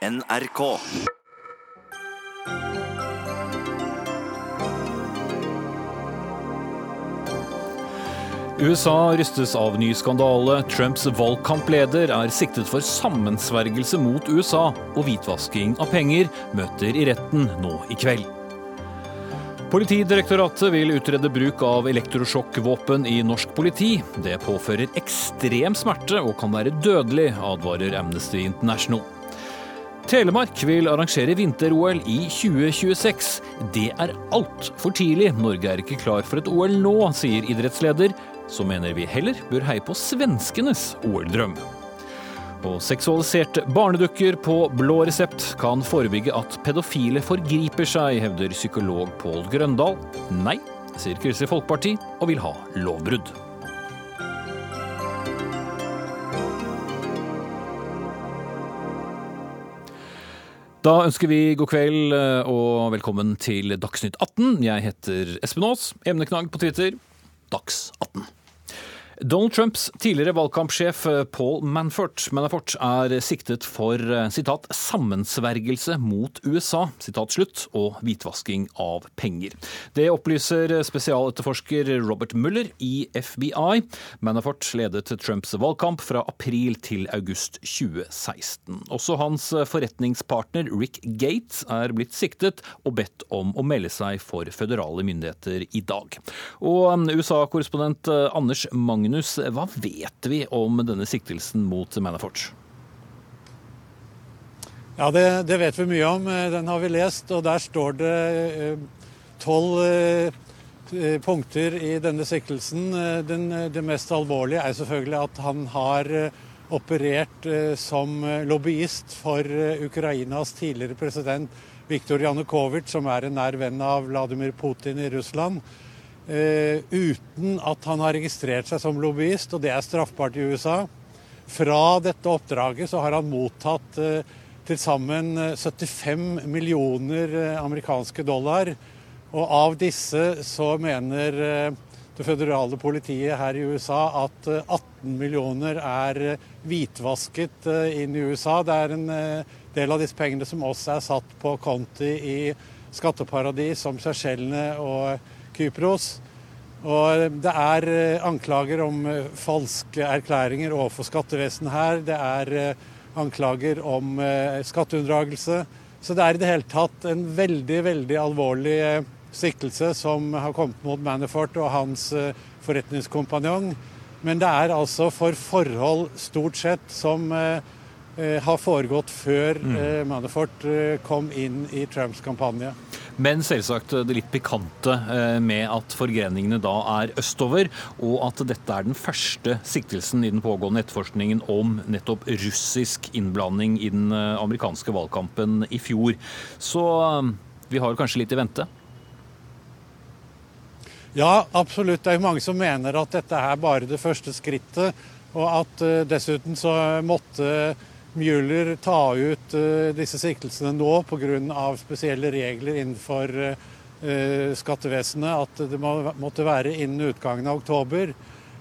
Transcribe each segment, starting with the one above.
NRK. USA rystes av ny skandale. Trumps valgkampleder er siktet for sammensvergelse mot USA og hvitvasking av penger, møter i retten nå i kveld. Politidirektoratet vil utrede bruk av elektrosjokkvåpen i norsk politi. Det påfører ekstrem smerte og kan være dødelig, advarer Amnesty International. Telemark vil arrangere vinter-OL i 2026. Det er altfor tidlig. Norge er ikke klar for et OL nå, sier idrettsleder. Så mener vi heller bør heie på svenskenes OL-drøm. Og seksualiserte barnedukker på blå resept kan forebygge at pedofile forgriper seg, hevder psykolog Pål Grøndal. Nei, sier Kristelig Folkeparti og vil ha lovbrudd. Da ønsker vi god kveld eh, og velkommen til Dagsnytt 18. Jeg heter Espen Aas, emneknagg på Twitter, Dags 18. Donald Trumps tidligere valgkampsjef eh, Paul Manfort, Manafort er siktet for eh, citat, 'sammensvergelse mot USA' citat slutt, og hvitvasking av penger. Det opplyser spesialetterforsker Robert Mueller i FBI. Manafort ledet Trumps valgkamp fra april til august 2016. Også hans forretningspartner Rick Gates er blitt siktet og bedt om å melde seg for føderale myndigheter i dag. Og eh, USA-korrespondent Anders Magnus Magnus, hva vet vi om denne siktelsen mot Manafort? Ja, det, det, vet vi mye om. Den har vi lest, og der står det eh, tolv eh, punkter i denne siktelsen. Den, det mest alvorlige er selvfølgelig at han har operert som lobbyist for Ukrainas tidligere president Viktor Janukovitsj, som er en nær venn av Vladimir Putin i Russland. Uh, uten at han har registrert seg som lobbyist, og det er straffbart i USA. Fra dette oppdraget så har han mottatt eh, til sammen 75 millioner uh, amerikanske dollar. Og av disse så mener det føderale politiet her i USA at 18 millioner er hvitvasket inn i USA. Det er en del av disse pengene som også er satt på konti i skatteparadis som Seychellene og Kypros. Og det er eh, anklager om eh, falske erklæringer overfor skattevesenet her. Det er eh, anklager om skatteunndragelse. Så det er i det hele tatt en veldig, veldig alvorlig siktelse som har kommet mot Manafort og hans forretningskompanjong. Men det er altså for forhold stort sett som har foregått før mm. Manafort kom inn i Trumps kampanje. Men selvsagt det litt pikante eh, med at forgreningene da er østover, og at dette er den første siktelsen i den pågående etterforskningen om nettopp russisk innblanding i den eh, amerikanske valgkampen i fjor. Så eh, vi har kanskje litt i vente? Ja, absolutt. Det er jo mange som mener at dette er bare det første skrittet, og at dessuten så måtte Mueller ta ut uh, disse siktelsene nå pga. spesielle regler innenfor uh, skattevesenet, at det må, måtte være innen utgangen av oktober.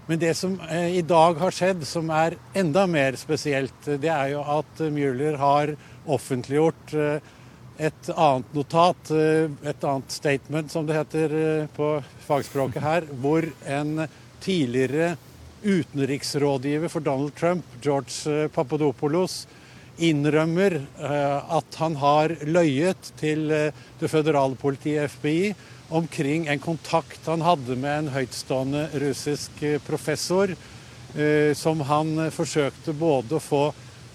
Men det som uh, i dag har skjedd, som er enda mer spesielt, det er jo at Mueller har offentliggjort et annet notat, et annet statement, som det heter på fagspråket her, hvor en tidligere utenriksrådgiver for Donald Trump, George eh, Papadopoulos, innrømmer eh, at han har løyet til eh, det føderale politiet, FBI, omkring en kontakt han hadde med en høytstående russisk professor, som han forsøkte både å få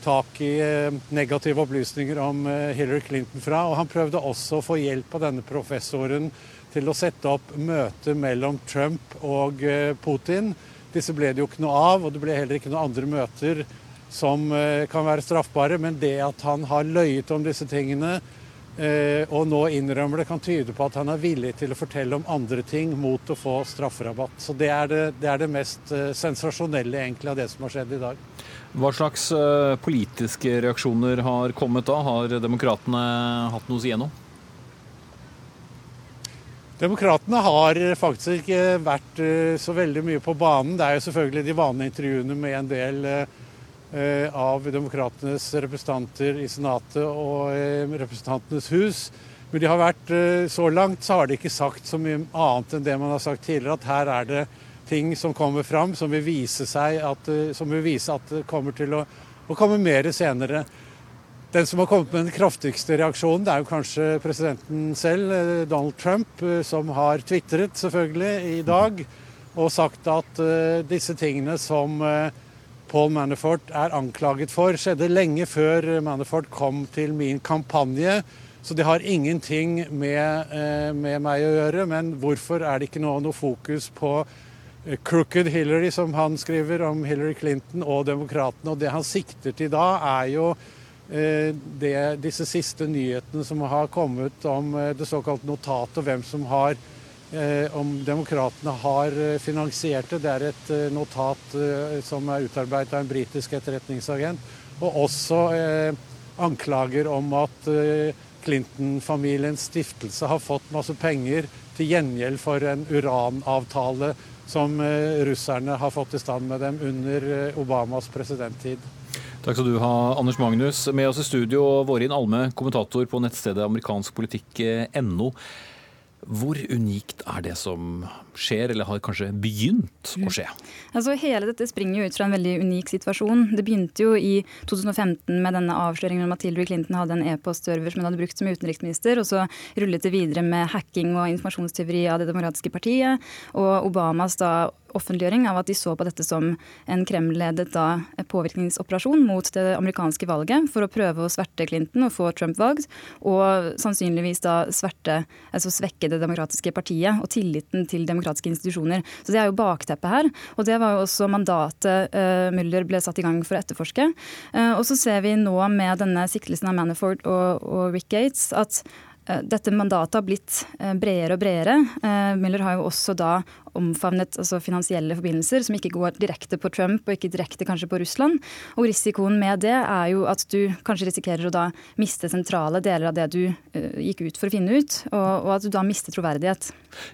tak i negative opplysninger om Hillary Clinton fra, og han prøvde også å få hjelp av denne professoren til å sette opp møte mellom Trump og Putin disse ble det jo ikke noe av, og det ble heller ikke noen andre møter som eh, kan være straffbare. Men det at han har løyet om disse tingene eh, og nå innrømmer det, kan tyde på at han er villig til å fortelle om andre ting mot å få strafferabatt. Så det er det, det, er det mest eh, sensasjonelle egentlig av det som har skjedd i dag. Hva slags politiske reaksjoner har kommet da? Har demokratene hatt noe å si gjennom? Demokratene har faktisk ikke vært eh, så veldig mye på banen. Det er jo selvfølgelig de vanlige intervjuene med en del eh, av demokratenes representanter i Senatet og Representantenes hus. Men de har vært, så langt så har de ikke sagt så mye annet enn det man har sagt tidligere, at her er det ting som kommer fram som vil vise, at, som vil vise at det kommer til å, å komme mer senere. Den som har kommet med den kraftigste reaksjonen, det er jo kanskje presidenten selv, eh, Donald Trump, eh, som har tvitret selvfølgelig i dag og sagt at uh, disse tingene som Paul Manafort er anklaget for, skjedde lenge før Manafort kom til min kampanje. Så det har ingenting med, med meg å gjøre. Men hvorfor er det ikke nå noe fokus på Crooked Hillary, som han skriver om Hillary Clinton og demokratene? Og det han sikter til da, er jo Eh, det, disse siste nyhetene som har kommet om eh, det såkalte notatet, og hvem som har eh, om demokratene har finansiert det. Det er et notat som er utarbeidet av en britisk etterretningsagent. Og også anklager om at Clinton-familiens stiftelse har fått masse penger til gjengjeld for en uranavtale som russerne har fått i stand med dem under Obamas presidenttid. Takk skal du ha, Anders Magnus. Med oss i studio, Vårin Alme, kommentator på nettstedet amerikanskpolitikk.no. Hvor unikt er det som skjer, eller har kanskje begynt å skje? Altså, hele dette springer jo ut fra en veldig unik situasjon. Det begynte jo i 2015 med denne avsløringen om at Hillary Clinton hadde en e-postserver som hun hadde brukt som utenriksminister, og så rullet det videre med hacking og informasjonstyveri av Det demokratiske partiet, og Obamas da offentliggjøring av at de så på dette som en Kreml-ledet påvirkningsoperasjon mot det amerikanske valget for å prøve å sverte Clinton og få Trump valgt, og sannsynligvis da sverte, altså svekke det demokratiske partiet og tilliten til demokratiet demokratiske institusjoner. Så Det er jo bakteppet her. Og det var jo også mandatet uh, Müller ble satt i gang for å etterforske. Uh, og så ser vi nå med denne siktelsen av Manafort og, og Rick Gates at dette mandatet har blitt bredere og bredere. Miller har jo også da omfavnet altså finansielle forbindelser som ikke går direkte på Trump og ikke direkte kanskje på Russland. Og risikoen med det er jo at du kanskje risikerer å da miste sentrale deler av det du gikk ut for å finne ut, og, og, at du da mister troverdighet.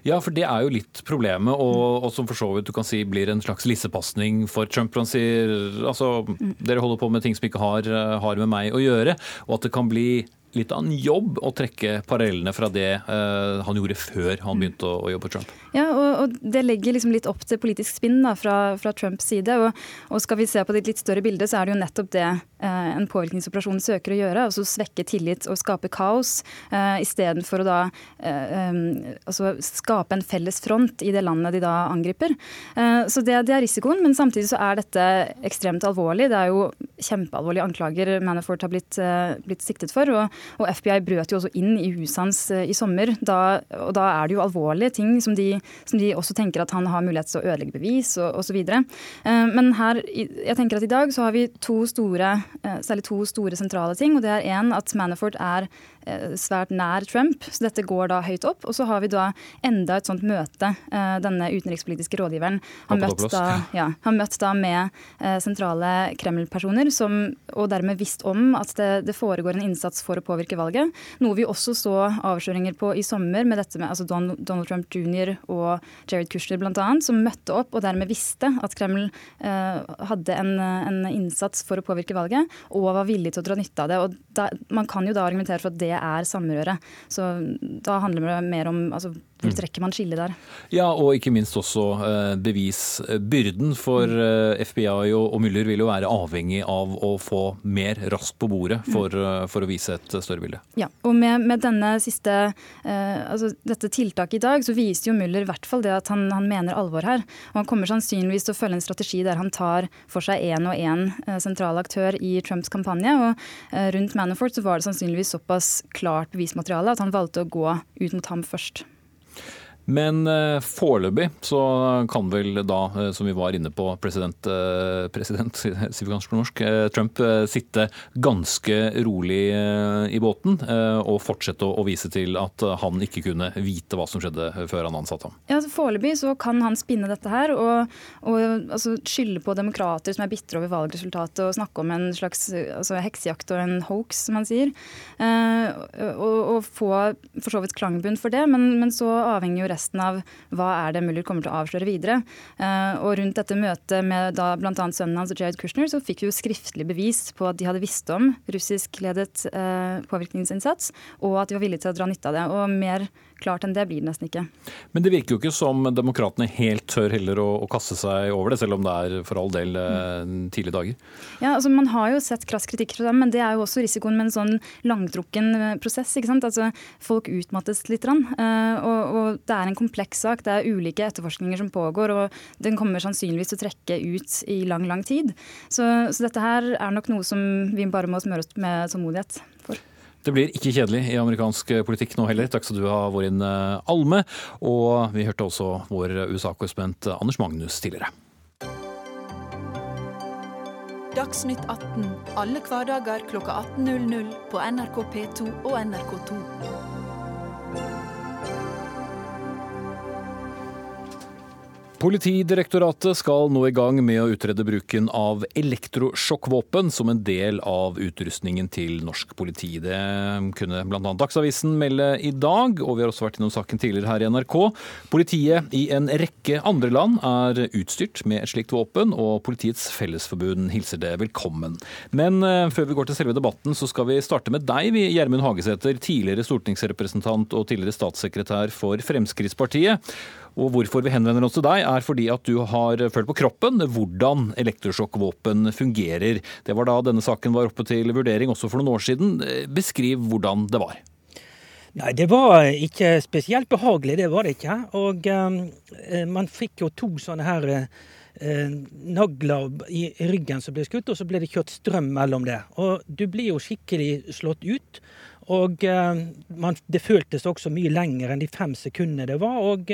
Ja, for det er jo litt problemet, og, og som for så vidt du kan si blir en slags lissepasning for Trump. Han sier altså mm. dere holder på med ting som ikke har, har med meg å gjøre, og at det kan bli litt av en jobb å trekke parallellene fra det eh, han gjorde før han begynte å, å jobbe på Trump. Ja, og, og, det legger liksom litt opp til politisk spinn da, fra, fra, Trumps side. Og, og, skal vi se på det litt større bildet, så er det jo nettopp det en påvirkningsoperasjon søker å gjøre. Altså svekke tillit og skape kaos, uh, istedenfor å da um, altså skape en felles front i det landet de da angriper. Så det, det, er risikoen, men samtidig så er dette ekstremt alvorlig. Det er jo kjempealvorlige anklager Manafort har blitt, blitt siktet for. og og FBI brøt jo også inn i huset hans eh, i sommer. Da, og da er det jo alvorlige ting som de, som de, også tenker at han har mulighet til å ødelegge bevis og osv. Eh, men her, jeg tenker at i dag så har vi to store, eh, særlig to store sentrale ting. og det er en at Manafort er Eh, svært nær Trump, så dette går da høyt opp. Og så har vi da enda et sånt møte. Eh, denne utenrikspolitiske rådgiveren har møtt, da, ja, har møtt da med eh, sentrale Kreml-personer, og dermed visst om at det, det, foregår en innsats for å påvirke valget. Noe vi også så avsløringer på i sommer med dette med altså Donald Trump jr. og Jared Kushner bl.a., som møtte opp og dermed visste at Kreml eh, hadde en, en, innsats for å påvirke valget, og var villig til å dra nytte av det. Og da, man kan jo da argumentere for at det det er samrøre. Så da handler det mer om altså, hvor mm. trekker man skillet der? Ja, og ikke minst også eh, bevisbyrden. For mm. eh, FBI og Müller vil jo være avhengig av å få mer raskt på bordet mm. for, mm. for å vise et større bilde. Ja, og med, med denne siste, eh, altså dette tiltaket i dag, så viser jo Müller i hvert fall det at han, han, mener alvor her. Og han kommer sannsynligvis til å følge en strategi der han tar for seg én og én sentral aktør i Trumps kampanje. Og rundt Manafort så var det sannsynligvis såpass klart bevismateriale at han valgte å gå ut mot ham først. Men eh, foreløpig så kan vel da, eh, som vi var inne på, president, eh, president norsk, Trump sitte ganske rolig i båten og fortsette å vise til at han ikke kunne vite hva som skjedde før han ansatte ham? Ja, altså, Foreløpig så kan han spinne dette her og, og altså, skylde på demokrater som er bitre over valgresultatet og snakke om en slags altså, heksejakt og en hoax, som han sier. og, og få for så vidt klangbunn for det, men, men så avhenger jo resten av hva er det Mueller kommer til å avsløre videre. Eh, og rundt dette møtet med da bl.a. sønnen hans Jared Kushner, så fikk vi jo skriftlig bevis på at de hadde visst om russiskledet eh, påvirkningsinnsats, og at de var villige til å dra nytte av det. Og mer klart enn det blir det nesten ikke. Men det virker jo ikke som demokratene helt tør heller å, å kaste seg over det, selv om det er for all del eh, tidlige dager? Ja, altså Man har jo sett krass kritikk fra dem, men det er jo også risikoen med en sånn langtrukken eh, prosess. ikke sant? Altså Folk utmattes litt. Rann, og, og, det er en kompleks sak. Det er ulike etterforskninger som pågår, og den kommer sannsynligvis til å trekke ut i lang, lang tid. Så, så dette her er nok noe som vi bare må smøre oss med tålmodighet for. Det blir ikke kjedelig i amerikansk politikk nå heller. Takk skal du ha, Vårin eh, Alme. Og vi hørte også vår USA-korrespondent Anders Magnus tidligere. Dagsnytt 18 alle hverdager kl 18.00 på NRK P2 og NRK2. Politidirektoratet skal nå i gang med å utrede bruken av elektrosjokkvåpen som en del av utrustningen til norsk politi. Det kunne bl.a. Dagsavisen melde i dag, og vi har også vært innom saken tidligere her i NRK. Politiet i en rekke andre land er utstyrt med et slikt våpen, og Politiets Fellesforbund hilser det velkommen. Men eh, før vi går til selve debatten, så skal vi starte med deg, Gjermund Hagesæter, tidligere stortingsrepresentant og tidligere statssekretær for Fremskrittspartiet. Og hvorfor vi henvender oss til deg, er fordi at du har følt på kroppen hvordan elektrosjokkvåpen fungerer. Det var da denne saken var oppe til vurdering også for noen år siden. Beskriv hvordan det var. Nei, det var ikke spesielt behagelig, det var det ikke. Og um, man fikk jo to sånne her uh, nagler i ryggen som ble skutt, og så ble det kjørt strøm mellom det. Og du blir jo skikkelig slått ut. Og uh, man, det føltes også mye lenger enn de fem sekundene det var. og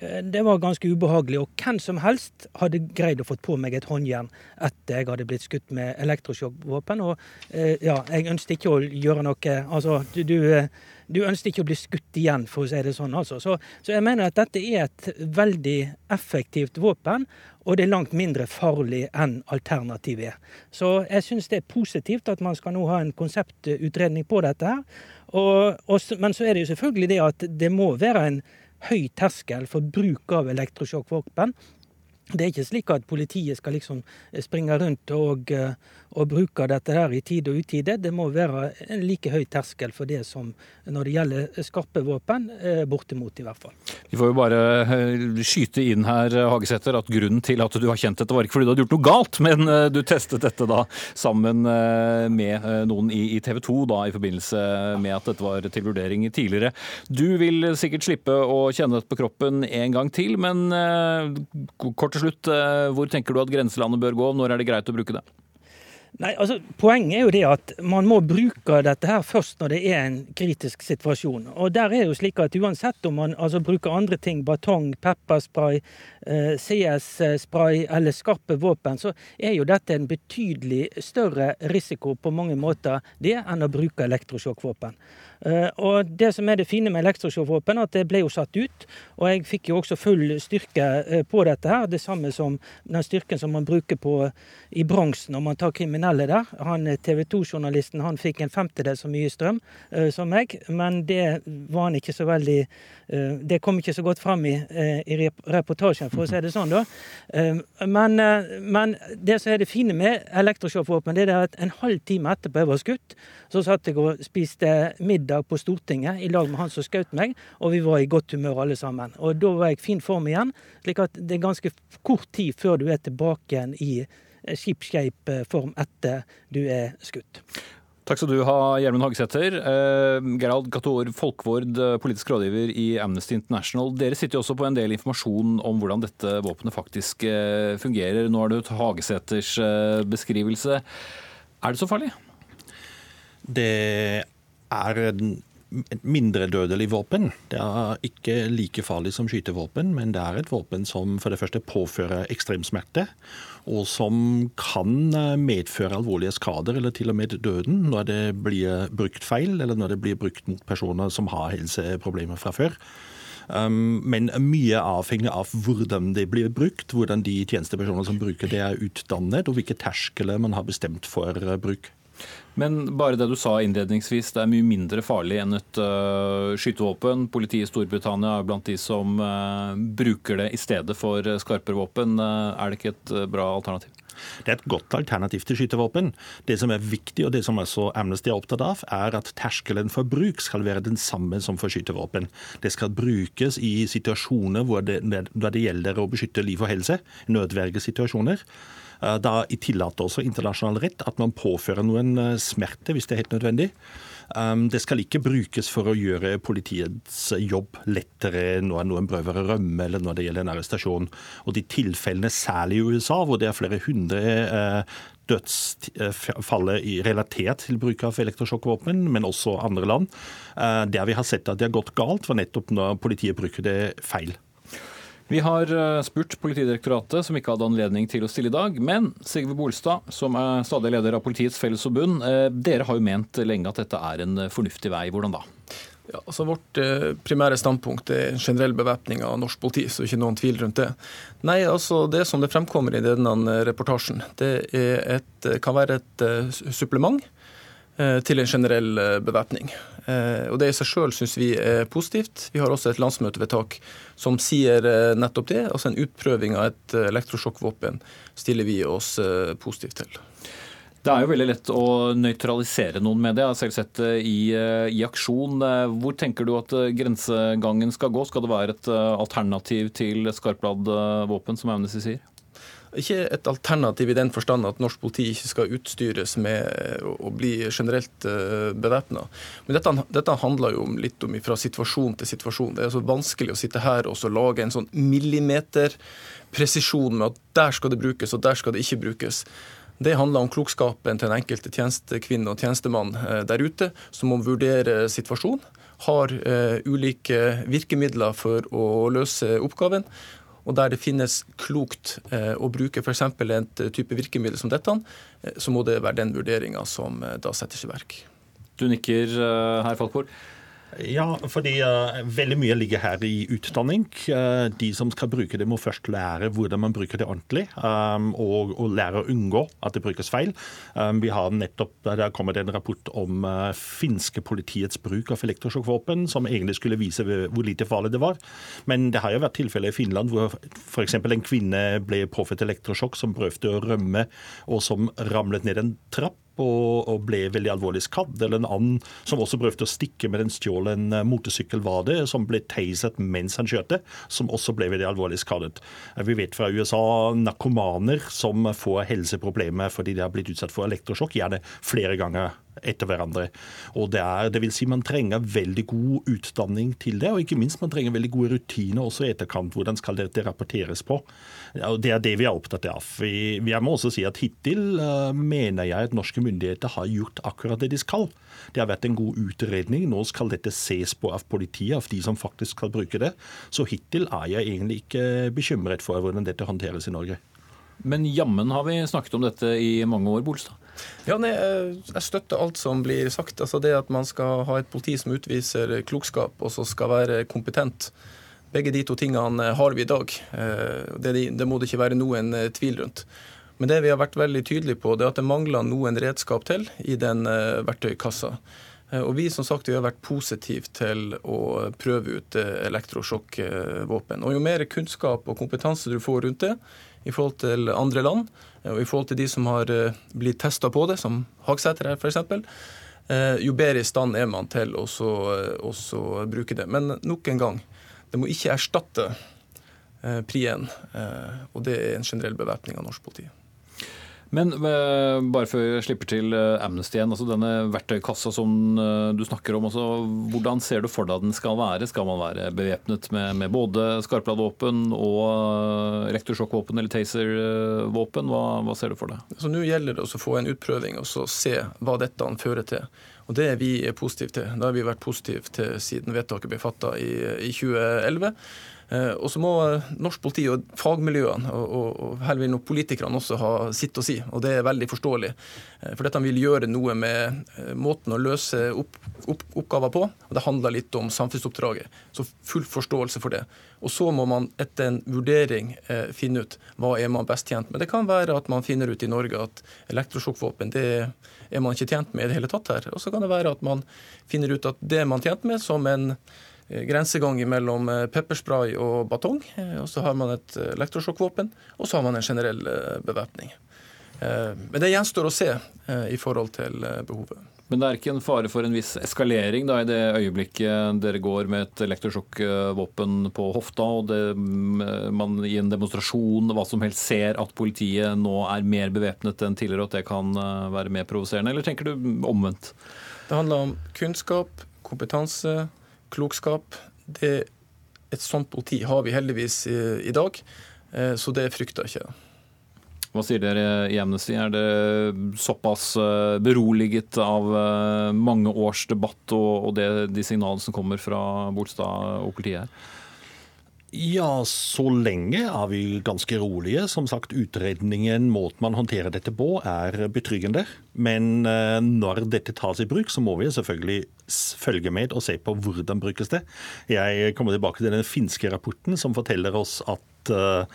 Eh, det var ganske ubehagelig, og hvem som helst hadde greid å få på meg et håndjern etter jeg hadde blitt skutt med elektrosjokkvåpen. Og eh, ja, jeg ønsket ikke å gjøre noe Altså, du, du, eh, du, ønsket ikke å bli skutt igjen, for å si det sånn. altså. Så, så, jeg mener at dette er et veldig effektivt våpen, og det er langt mindre farlig enn alternativet er. Så jeg syns det er positivt at man skal nå ha en konseptutredning på dette her. Og, og, men så er det jo selvfølgelig det at det må være en høy terskel for bruk av elektrosjokkvåpen. Det er ikke slik at politiet skal liksom springe rundt og, eh, og bruke dette her i tide og utide. Det må være en like høy terskel for det som når det gjelder skarpe våpen. Eh, bortimot, i hvert fall. Vi får jo bare eh, skyte inn her, Hagesæter, at grunnen til at du har kjent dette, var ikke fordi du hadde gjort noe galt, men du testet dette da sammen med noen i TV 2 da, i forbindelse med at dette var til vurdering tidligere. Du vil sikkert slippe å kjenne dette på kroppen en gang til, men kort til slutt, hvor tenker du at grenselandet bør gå? Når er det greit å bruke det? Nei, altså Poenget er jo det at man må bruke dette her først når det er en kritisk situasjon. Og der er det jo slik at Uansett om man altså bruker andre ting, batong, pepperspray, CS-spray eller skarpe våpen, så er jo dette en betydelig større risiko på mange måter det enn å bruke elektrosjokkvåpen. Eh, og Det som er det fine med elektrosjokkvåpen, at det ble jo satt ut. Og jeg fikk jo også full styrke eh, på dette her. Det samme som den styrken som man bruker på i bronsen når man tar kriminelle der. Han eh, TV 2-journalisten han fikk en femtedel så mye strøm som meg, men det var han ikke så veldig Det kom ikke så godt fram i, i reportasjen, for å si det sånn, da. Men, men, det som er det fine med elektrosjokkvåpen, det er at en halv time etterpå jeg var skutt, så satt jeg og spiste middag på Stortinget i lag med han som skjøt meg, og vi var i godt humør alle sammen. Og da var jeg i fin form igjen, slik at det er ganske kort tid før du er tilbake igjen i skipskeip form etter du er skutt. Takk skal du ha, Gjermund Hagesæter. Eh, Gerald Gator Folkvord, eh, politisk rådgiver i Amnesty International. Dere sitter jo også på en del informasjon om hvordan dette våpenet faktisk eh, fungerer. Nå har det Hagesæters eh, beskrivelse. Er det så farlig? Det er et mindre dødelig våpen. Det er ikke like farlig som skytevåpen, men det er et våpen som for det første påfører ekstrem smerte, og som kan eh, medføre alvorlige skader eller til og med døden når det blir brukt feil, eller når det blir brukt mot personer som har helseproblemer fra før. Um, men mye avhengig av hvordan det blir brukt, hvordan de tjenestepersonene som bruker det er utdannet, og hvilke terskler man har bestemt for bruk. Men bare det du sa innledningsvis, det er mye mindre farlig enn et uh, skytevåpen. Politiet i Storbritannia er blant de som uh, bruker det i stedet for skarpere våpen. Uh, er det ikke et bra alternativ? Det er et godt alternativ til skytevåpen. Det som er viktig, og det som også Amnesty er opptatt av, er at terskelen for bruk skal være den samme som for skytevåpen. Det skal brukes i situasjoner hvor det, hvor det gjelder å beskytte liv og helse, nødvergesituasjoner. Eh, i tillater også internasjonal rett at man påfører noen eh, smerte hvis det er helt nødvendig. Um, det skal ikke brukes for å gjøre politiets jobb lettere når noen prøver å rømme eller når det gjelder en arrestasjon. Og de tilfellene, særlig i USA, hvor det er flere hundre dødsfallet relatert til bruk av elektrosjokkvåpen, men også andre land. Der vi har sett at det har gått galt, var nettopp når politiet bruker det feil. Vi har eh, spurt Politidirektoratet, som ikke hadde anledning til å stille i dag. Men Sigve Bolstad, som er stadig leder av Politiets Fellesforbund, eh, dere har jo ment lenge at dette er en fornuftig vei. Hvordan da? Ja, altså Vårt eh, primære standpunkt er generell bevæpning av norsk politi, så ikke noen tvil rundt det. Nei, altså Det som det fremkommer i denne reportasjen, det et, kan være et supplement Eh, til en generell eh, bevæpning. Eh, og Det i seg sjøl syns vi er positivt. Vi har også et landsmøtevedtak som sier nettopp det. Altså En utprøving av et elektrosjokkvåpen stiller vi oss positivt til. Det er jo veldig lett å nøytralisere noen med det. Jeg har selv sett det i, i, aksjon. Hvor tenker du at grensegangen skal gå? Skal det være et alternativ til skarpladvåpen, som Amnesty sier? Ikke et alternativ i den forstand at norsk politi ikke skal utstyres med å bli generelt eh, bevæpna. Men dette, dette, handler jo litt om fra situasjon til situasjon. Det er så vanskelig å sitte her og lage en sånn millimeterpresisjon med at der skal det brukes, og der skal det ikke brukes. Det handler om klokskapen til den enkelte tjenestekvinne og tjenestemann eh, der ute, som må vurdere situasjonen. Har ulike virkemidler for å løse oppgaven og der det finnes klokt eh, å bruke f.eks. en type virkemiddel som dette, eh, så må det være den vurderinga som eh, da settes i verk. Du nikker, herr Falkvord. Ja, fordi uh, veldig mye ligger her i utdanning. Uh, de som skal bruke det, må først lære hvordan man bruker det ordentlig, um, og, og, lære å unngå at det brukes feil. Um, vi har nettopp, Der kommer det en rapport om uh, finske politiets bruk av elektrosjokkvåpen, som egentlig skulle vise hvor lite farlig det var. Men det har jo vært tilfeller i Finland hvor f.eks. en kvinne ble påført elektrosjokk som prøvde å rømme, og som ramlet ned en trapp og, og, ble veldig alvorlig skadd. Eller en annen som også prøvde å stikke med en stjålen en motorsykkel, var det, som ble taset mens han kjørte, som også ble veldig alvorlig skadet. Eh, vi vet fra USA narkomaner som får helseproblemer fordi de har blitt utsatt for elektrosjokk, gjerne flere ganger etter hverandre. Og det, er, det vil si Man trenger veldig god utdanning til det, og ikke minst man trenger veldig gode rutiner også i etterkant. Hvordan skal dette rapporteres på? Det er det vi er opptatt av. Vi, vi må også si at Hittil uh, mener jeg at norske myndigheter har gjort akkurat det de skal. Det har vært en god utredning. Nå skal dette ses på av politiet, av de som faktisk skal bruke det. Så hittil er jeg egentlig ikke bekymret for hvordan dette håndteres i Norge. Men jammen har vi snakket om dette i mange år, Bolstad? Ja, nei, Jeg støtter alt som blir sagt. Altså Det at man skal ha et politi som utviser klokskap og som skal være kompetent. Begge de to tingene har vi i dag. Eh, det, det må det ikke være noen eh, tvil rundt. Men det vi har vært veldig tydelige på, det er at det mangler noen redskap til i den eh, verktøykassa. Og Vi som sagt, vi har vært positive til å prøve ut elektrosjokkvåpen. Og Jo mer kunnskap og kompetanse du får rundt det i forhold til andre land, og i forhold til de som har blitt testa på det, som Hagsæter her f.eks., jo bedre i stand er man til å bruke det. Men nok en gang, det må ikke erstatte eh, Pri1, eh, og det er en generell bevæpning av norsk politi. Men eh, bare før jeg slipper til Amnesty igjen, altså denne verktøykassa som du snakker om. Altså, hvordan ser du for deg den skal være? Skal man være bevæpnet med, med både skarpladvåpen og rektorsjokkvåpen eller taservåpen? Hva, hva ser du for deg? Så Nå gjelder det å få en utprøving og så se hva dette fører til. Og Det er vi positive til. Det har vi vært positive til siden vedtaket ble fatta i, i, 2011. Eh, og så må eh, norsk politi og fagmiljøene og, og, og her vil nok politikerne også ha sitt å si, og det er veldig forståelig. Eh, for dette vil gjøre noe med måten å løse opp, opp, oppgaver på, og det handler litt om samfunnsoppdraget. Så full forståelse for det. Og så må man etter en vurdering eh, finne ut hva er man best tjent med. Det kan være at man finner ut i Norge at elektrosjokkvåpen det er man ikke tjent med i det hele tatt her. Og så kan det være at man finner ut at det er man tjent med som en grensegang mellom eh, pepperspray og batong. Eh, og så har man et elektrosjokkvåpen, og så har man en generell bevæpning. Men det gjenstår å se i forhold til behovet. Men det er ikke en fare for en viss eskalering da, i det øyeblikket dere går med et elektrosjokkvåpen på hofta, og det, mm, man i en demonstrasjon hva som helst ser at politiet nå er mer bevæpnet enn tidligere, og at det kan være mer provoserende? Eller tenker du omvendt? Det handler om kunnskap, kompetanse, klokskap. Det, et sånt politi har vi heldigvis i, i dag, eh, så det frykter jeg ikke. Hva sier dere i Amnesty? Er det såpass eh, beroliget av eh, mange års debatt og, det, de signalene som kommer fra Bolstad og politiet her? Ja, så lenge er vi ganske rolige. Som sagt, utredningen, måten man håndterer dette på, er betryggende. Men eh, når dette tas i bruk, så må vi selvfølgelig følge med og se på hvordan brukes det. Jeg kommer tilbake til den finske rapporten som forteller oss at uh,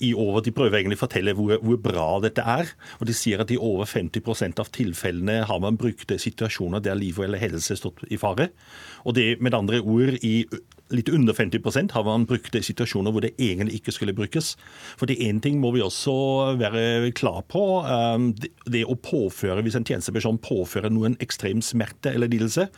i over, De prøver egentlig å fortelle hvor, hvor, bra dette er. og De sier at i over 50% av tilfellene har man brukt situasjoner der liv eller helse stått i fare. Og det med andre ord i litt under 50% har man brukt det i situasjoner hvor det egentlig ikke skulle brukes. For det én ting må vi også være klar på. Um, det å påføre, Hvis en tjenesteperson påfører noen ekstrem smerte eller lidelse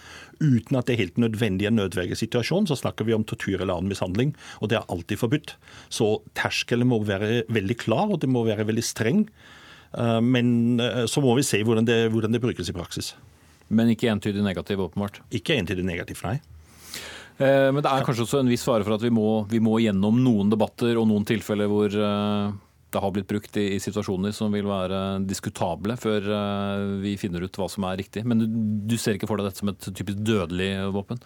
uten at det er helt nødvendig en nødvergesituasjon, så snakker vi om tortur eller annen mishandling, og det er alltid forbudt. Så terskelen må være veldig klar, og det må være veldig streng. Uh, men uh, så må vi se hvordan det, hvordan det brukes i praksis. Men ikke entydig negativ, åpenbart? Ikke entydig negativ, nei. Eh, men det er kanskje også en viss fare for at vi må, vi må gjennom noen debatter og noen tilfeller hvor eh, det har blitt brukt i, i, situasjoner som vil være diskutable før uh, vi finner ut hva som er riktig. Men du, du, ser ikke for deg dette som et typisk dødelig våpen?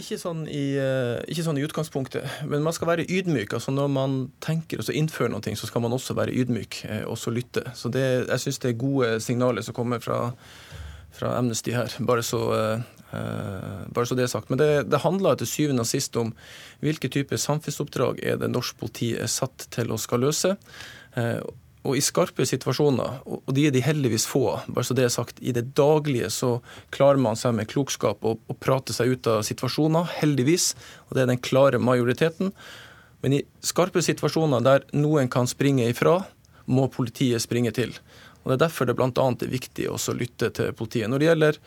Ikke sånn, i, uh, ikke sånn i, utgangspunktet, men man skal være ydmyk. altså Når man tenker å innføre noe, så skal man også være ydmyk uh, og så lytte. Så det, Jeg syns det er gode signaler som kommer fra, fra Amnesty her. Bare så Eh, bare så det er sagt. Men det, det handler til syvende og sist om hvilke typer samfunnsoppdrag er det norsk politi er satt til å skal løse. Eh, og i skarpe situasjoner, og de er de heldigvis få, bare så det er sagt, i det daglige så klarer man seg med klokskap og prate seg ut av situasjoner, heldigvis. Og det er den klare majoriteten. Men i skarpe situasjoner der noen kan springe ifra, må politiet springe til. Og Det er derfor det bl.a. er viktig å lytte til politiet. Når det gjelder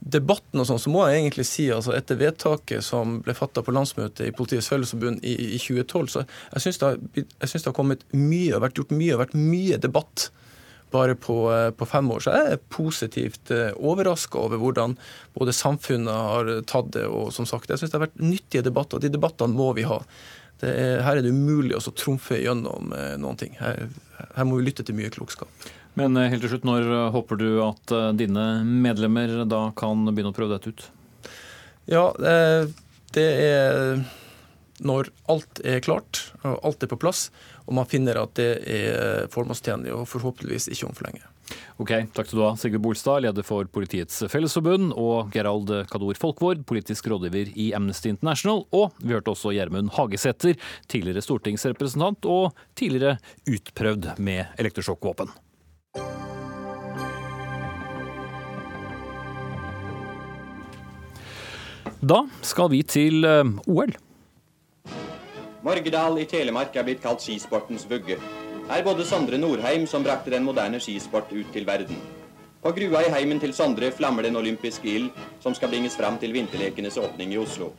debatten og sånn, så må jeg egentlig si altså etter vedtaket som ble fatta på landsmøtet i Politiets Fellesforbund i, i 2012, så jeg syns det, det, har kommet mye, og vært gjort mye, og vært mye debatt bare på, eh, på, fem år. Så jeg er positivt eh, overraska over hvordan både samfunnet har tatt det, og som sagt, jeg syns det har vært nyttige debatter. og De debattene må vi ha. Er, her er det umulig å trumfe gjennom eh, noen ting. Her, her må vi lytte til mye klokskap. Men eh, helt til slutt, når eh, håper du at eh, dine medlemmer da kan begynne å prøve dette ut? Ja, det er når alt er klart og alt er på plass, og man finner at det er formålstjenlig og forhåpentligvis ikke om for lenge. Ok, Takk skal du ha, Sigurd Bolstad, leder for Politiets Fellesforbund, og Gerald Kador Folkvord, politisk rådgiver i Amnesty International. Og vi hørte også Gjermund Hagesæter, tidligere stortingsrepresentant og tidligere utprøvd med elektrosjokkvåpen. Da skal vi til eh, OL. Morgedal i Telemark er blitt kalt skisportens vugge. Her bodde Sondre Norheim, som brakte den moderne skisport ut til verden. På grua i heimen til Sondre flammer den olympiske ild, som skal bringes fram til vinterlekenes åpning i Oslo.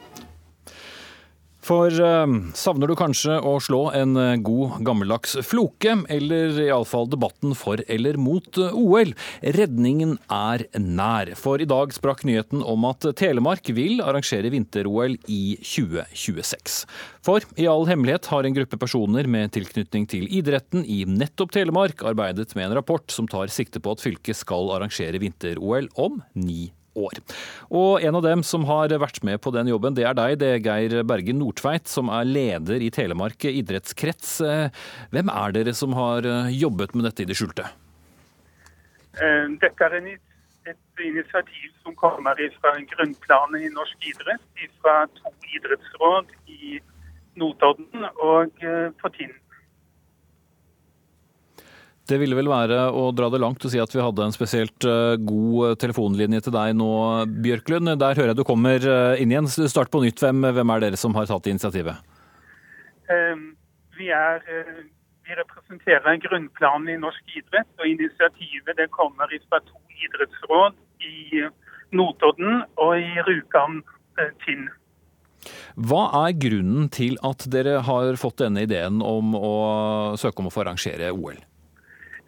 For eh, savner du kanskje å slå en uh, god gammeldags floke, eller iallfall debatten for eller mot eh, OL? Redningen er nær. For i dag sprakk nyheten om at Telemark vil arrangere vinter-OL i 2026. For i all hemmelighet har en gruppe personer med tilknytning til idretten i nettopp Telemark arbeidet med en rapport som tar sikte på at fylket skal arrangere vinter-OL om ni år. Og en av dem som har vært med på den jobben, det er deg, det er Geir Bergen Nordtveit, som er leder i Telemark idrettskrets. Hvem er dere som har jobbet med dette i det skjulte? Dette er et initiativ som kommer fra grunnplanet i norsk idrett, fra to idrettsråd i Notodden og eh, på Tinn. Det ville vel være å dra det langt å si at vi hadde en spesielt eh, god telefonlinje til deg nå, Bjørklund. Der hører jeg du kommer eh, inn igjen. Start på nytt. Hvem, hvem er dere som har tatt initiativet? Vi er vi representerer grunnplanen i norsk idrett, og initiativet det kommer fra to idrettsråd i Notodden og i Rjukan eh, Tinn. Hva er grunnen til at dere har fått denne ideen om å søke om å få arrangere OL?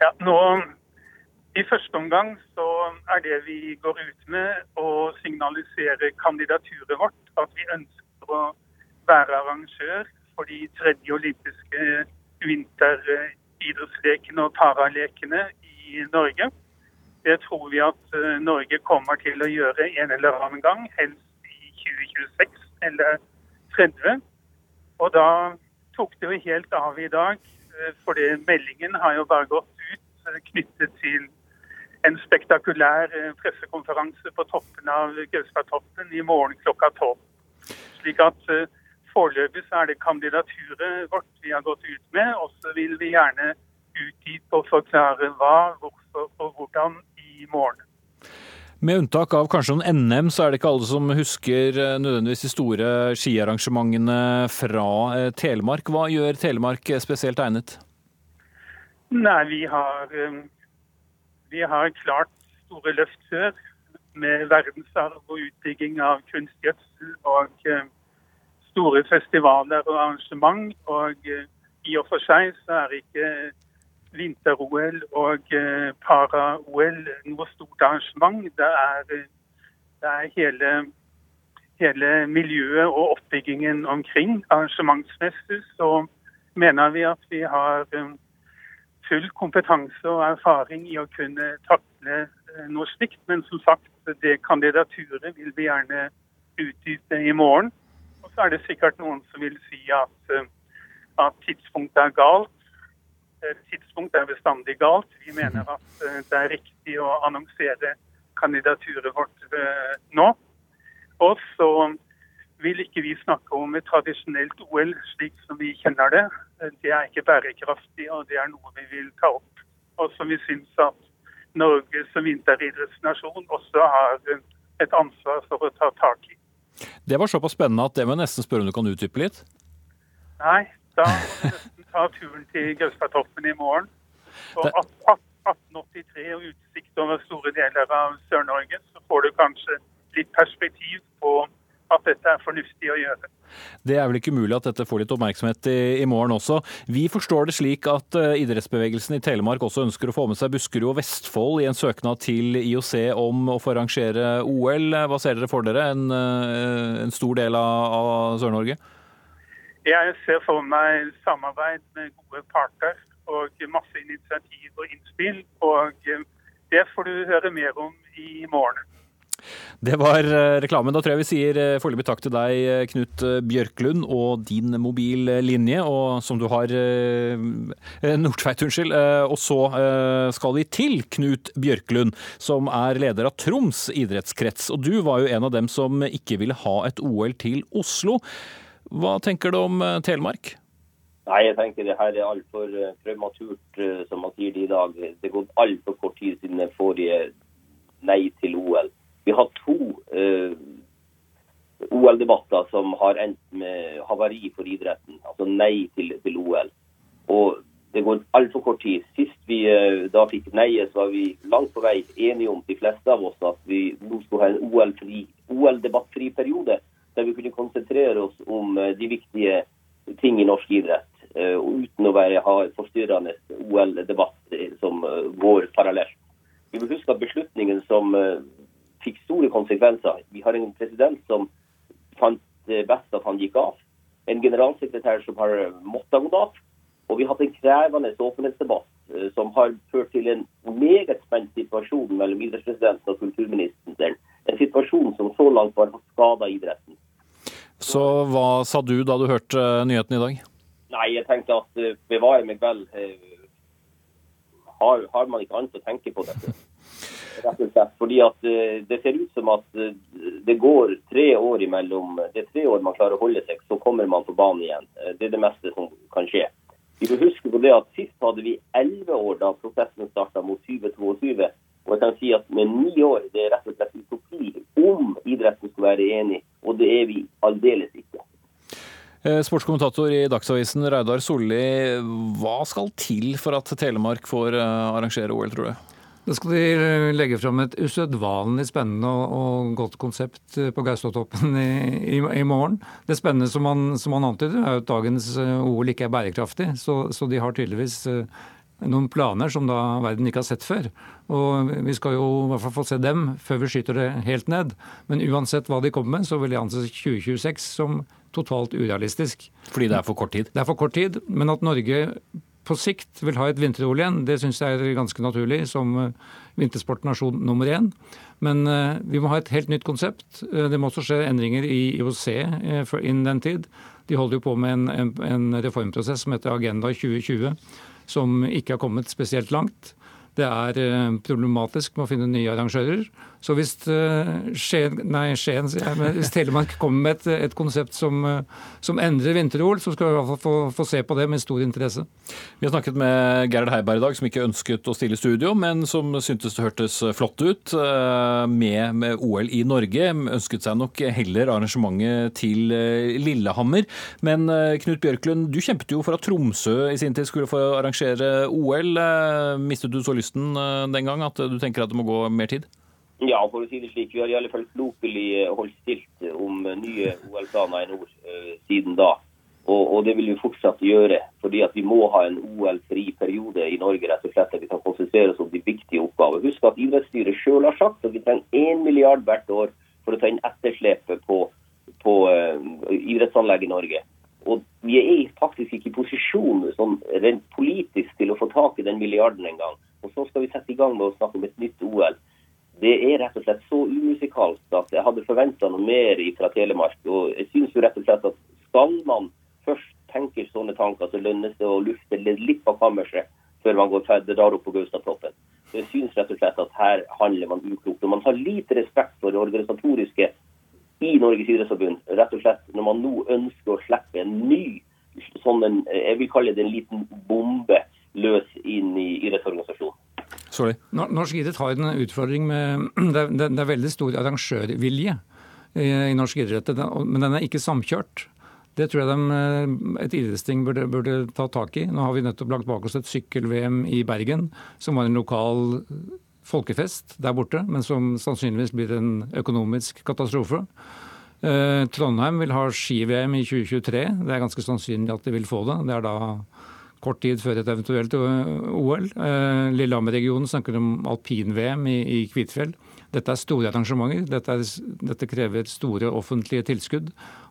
Ja, nå, I første omgang så er det vi går ut med å signalisere kandidaturet vårt. At vi ønsker å være arrangør for de tredje olympiske vinteridrettslekene og paralekene i Norge. Det tror vi at eh, Norge kommer til å gjøre en eller annen gang, helst i 2026 eller 30. Og da tok det jo helt av i dag, eh, for meldingen har jo bare gått ut eh, knyttet til en spektakulær pressekonferanse på toppen av Gaustatoppen i morgen klokka tolv. Slik at Foreløpig så er det kandidaturet vårt vi har gått ut med, og så vil vi gjerne utdype og forklare hva, hvorfor og hvordan i morgen. Med unntak av kanskje noen NM, så er det ikke alle som husker eh, nødvendigvis de store skiarrangementene fra eh, Telemark. Hva gjør Telemark spesielt egnet? Nei, vi har, eh, vi har klart store løft før med verdensarv og utbygging av kunstgjødsel og store festivaler og arrangement. Og eh, i og for seg så er ikke vinter-OL og eh, para-OL noe stort arrangement. Det er, det er hele, hele, miljøet og oppbyggingen omkring. Arrangementsmessig så mener vi at vi har eh, full kompetanse og erfaring i å kunne takle noe slikt. Men som sagt, det kandidaturet vil vi gjerne utdype i morgen. Og så er det sikkert noen som vil si at, eh, at tidspunktet er galt. Eh, tidspunktet er bestandig galt. Vi mener mhm. at eh, det er riktig å annonsere kandidaturet vårt nå. Og så vil ikke vi snakke om et tradisjonelt OL slik som vi kjenner det. Det er ikke bærekraftig, og det er noe vi vil ta opp. Og som vi syns at Norge som vinteridrettsnasjon også har et ansvar for å ta tak i. Det var såpass spennende at det må jeg nesten spørre om du kan utdype litt? Nei, da ta turen til Gaustatoppen i morgen. Og 1883 og utsikt over store deler av Sør-Norge, så får du kanskje litt perspektiv på at dette er fornuftig å gjøre. Det er vel ikke umulig at dette får litt oppmerksomhet i, i, morgen også. Vi forstår det slik at uh, idrettsbevegelsen i Telemark også ønsker å få med seg Buskerud og Vestfold i en søknad til IOC om å få arrangere OL. Hva ser dere for dere? En, uh, en stor del av, av Sør-Norge? Jeg ser for meg samarbeid med gode parter og masse initiativ og innspill. Og eh, det får du høre mer om i morgen. Det var eh, reklamen. Da tror jeg vi sier eh, foreløpig takk til deg, Knut Bjørklund, og din mobillinje, og som du har Nordtveit, unnskyld. Og så skal vi til Knut Bjørklund, som er leder av Troms idrettskrets. Og du var jo en av dem som ikke ville ha et OL til Oslo. Hva tenker du om Telemark? Nei, jeg tenker det her er altfor prematurt, som man sier det i dag. Det har gått altfor kort tid siden forrige nei til OL. Vi har to uh, OL-debatter som har endt med havari for idretten, altså nei til, til OL. Og det går altfor kort tid. Sist vi uh, da fikk neiet, var vi langt på vei enige om, de fleste av oss, at vi nå skulle ha en OL-debattfri OL periode. Der vi kunne konsentrere oss om uh, de viktige ting i norsk idrett. uten å være, ha et forstyrrende OL-debatt som går parallelt. Vi må huske at beslutningen som fikk store konsekvenser. Vi har en president som fant det best at han gikk av. En generalsekretær som har måttet gå av. Og vi har hatt en krevende åpenhetsdebatt eh, som har ført til en meget spent situasjon mellom idrettspresidenten og kulturministeren. en situasjon som så langt bare har skada idretten. Så hva sa du da du hørte eh, nyheten i dag? Nei, jeg tenkte at uh, bevare meg vel. Uh, har, har, man ikke annet å tenke på dette? Rett og slett fordi at det ser ut som at det går tre år imellom. Det er tre år man klarer å holde seg, så kommer man på banen igjen. det er det meste som kan skje. Vi får huske på det at Sist hadde vi elleve år da prosessen starta mot 2022. Og jeg kan si at med ni år det er rett og slett utopi om idretten skal være enig, og det er vi aldeles ikke. Eh, sportskommentator i Dagsavisen Reidar Solli, hva skal til for at Telemark får eh, arrangere OL, tror du? Da skal de eh, legge fram et usedvanlig spennende og, godt konsept på Gaustatoppen i, i, i, morgen. Det spennende som man, som man antyder, er at dagens OL ikke er bærekraftig. Så, så de har tydeligvis noen planer som da verden ikke har sett før. Og Vi skal jo i hvert fall få se dem før vi skyter det helt ned. Men uansett hva de kommer med, så vil jeg anse 2026 som totalt urealistisk. Fordi det er for kort tid? Det er for kort tid. Men at Norge på sikt vil ha et vinter-OL igjen, det syns jeg er ganske naturlig som eh, vintersportnasjon nummer én. Men uh, vi må ha et helt nytt konsept. Uh, det må også skje endringer i IOC innen den tid. De holder jo på med en, en, en reformprosess som heter Agenda 2020 som ikke har kommet spesielt langt. Det er eh, problematisk med å finne nye arrangører. Så hvis, eh, Skien, nei, Skien, hvis Telemark kommer med et, et konsept som, eh, som, endrer vinter-OL, så skal vi i hvert fall få, få, se på det med stor interesse. Vi har snakket med Gerhard Heiberg i dag, som ikke ønsket å stille i studio, men som syntes det hørtes flott ut med, med OL i Norge. Ønsket seg nok heller arrangementet til Lillehammer. Men Knut Bjørklund, du kjempet jo for at Tromsø i sin tid skulle få arrangere OL. Mistet du så lysten den gang at du tenker at det må gå mer tid? Ja, for å si det slik. Vi har i alle fall klokelig eh, holdt stilt om eh, nye OL-planer i nord siden da. Og, og, det vil vi fortsatt gjøre, fordi at vi må ha en OL-fri periode i Norge. rett og slett, at Vi kan konsentrere oss om de viktige oppgaver. Husk at idrettsstyret selv har sagt at vi trenger 1 milliard hvert år for å ta inn etterslepet på, på uh, idrettsanlegg i Norge. Og vi er faktisk ikke i posisjon sånn rent politisk til å få tak i den milliarden engang. Og så skal vi sette i gang med å snakke om et nytt OL det er rett og slett så umusikalsk at jeg hadde forventa noe mer fra Telemark. Og jeg synes jo rett og slett at skal man først tenke sånne tanker, så lønnes det å lufte litt på kammerset før man går der opp på Gaustatoppen. Så jeg synes rett og slett at her handler man uklokt. Og man har lite respekt for det organisatoriske i Norges idrettsforbund. Rett og slett når man nå ønsker å slippe en ny sånn en, jeg vil kalle det en liten bombe løs inn i idrettsorganisasjonen. Sorry. Norsk idrett har en utfordring med Det er, det er veldig stor arrangørvilje i, i norsk idrett, men den er ikke samkjørt. Det tror jeg de, eh, et idrettsting burde, burde, ta tak i. Nå har vi nettopp lagt bak oss et sykkel-VM i Bergen, som var en lokal folkefest der borte, men som sannsynligvis blir en økonomisk katastrofe. Eh, Trondheim vil ha ski-VM i 2023. Det er ganske sannsynlig at de vil få det. Det er da kort tid før et eventuelt OL. Eh, Lillehammer-regionen snakker om alpin-VM i, i Kvitfjell. Dette er store arrangementer. Dette, er, dette, krever store offentlige tilskudd.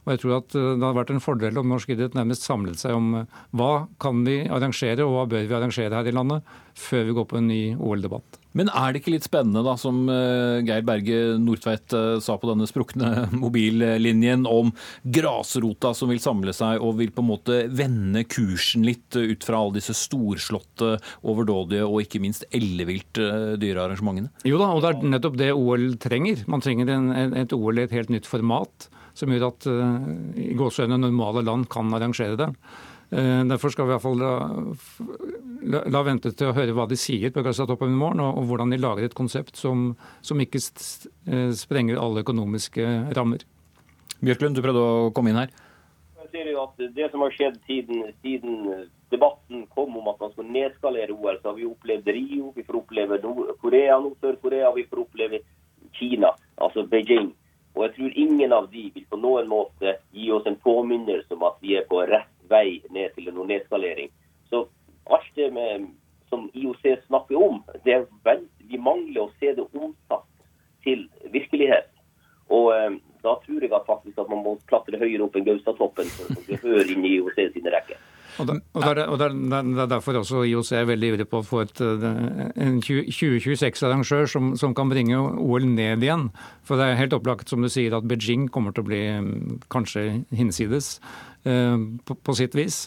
Og jeg tror at eh, Det hadde vært en fordel om norsk idrett nærmest samlet seg om eh, hva kan vi arrangere og hva bør vi arrangere her i landet, før vi går på en ny OL-debatt. Men er det ikke litt spennende, da, som eh, Geir Berge Nordtveit sa på denne sprukne mobillinjen, om grasrota som vil samle seg og vil på en måte vende kursen litt ut fra alle disse storslåtte, overdådige og ikke minst ellevilt dyrearrangementene? dyre arrangementene? Jo da, og det er nettopp det OL trenger. Man trenger en, et OL i et helt nytt format, som gjør at uh, i gåseøynene normale land kan arrangere det. Eh, derfor skal vi i hvert fall la, la, la, vente til å høre hva de sier på Gassatoppen i morgen, og, og, hvordan de lager et konsept som, som ikke eh, sprenger alle økonomiske rammer. Bjørklund, du prøvde å komme inn her. Jeg ser jo at Det som har skjedd siden, siden debatten kom om at man skal nedskalere OL, så har vi opplevd Rio, vi får oppleve Nord-Korea, Nord-Sør-Korea, vi får oppleve Kina, altså Beijing. Og jeg tror ingen av de vil på noen måte gi oss en påminnelse om at vi er på rett vei ned til noen nedskalering. Så alt det med, som IOC snakker om, det er vel, vi mangler å se det omsatt til virkelighet. Og eh, da tror jeg at faktisk at man må klatre høyere opp enn Gaustatoppen for å få inn i IOC sine rekker. Og, det, og, det, er, der, der, der, derfor også IOC er veldig ivrig på å få et, en 2026-arrangør som, som, kan bringe OL ned igjen. For det er helt opplagt som du sier at Beijing kommer til å bli kanskje hinsides på, på sitt vis.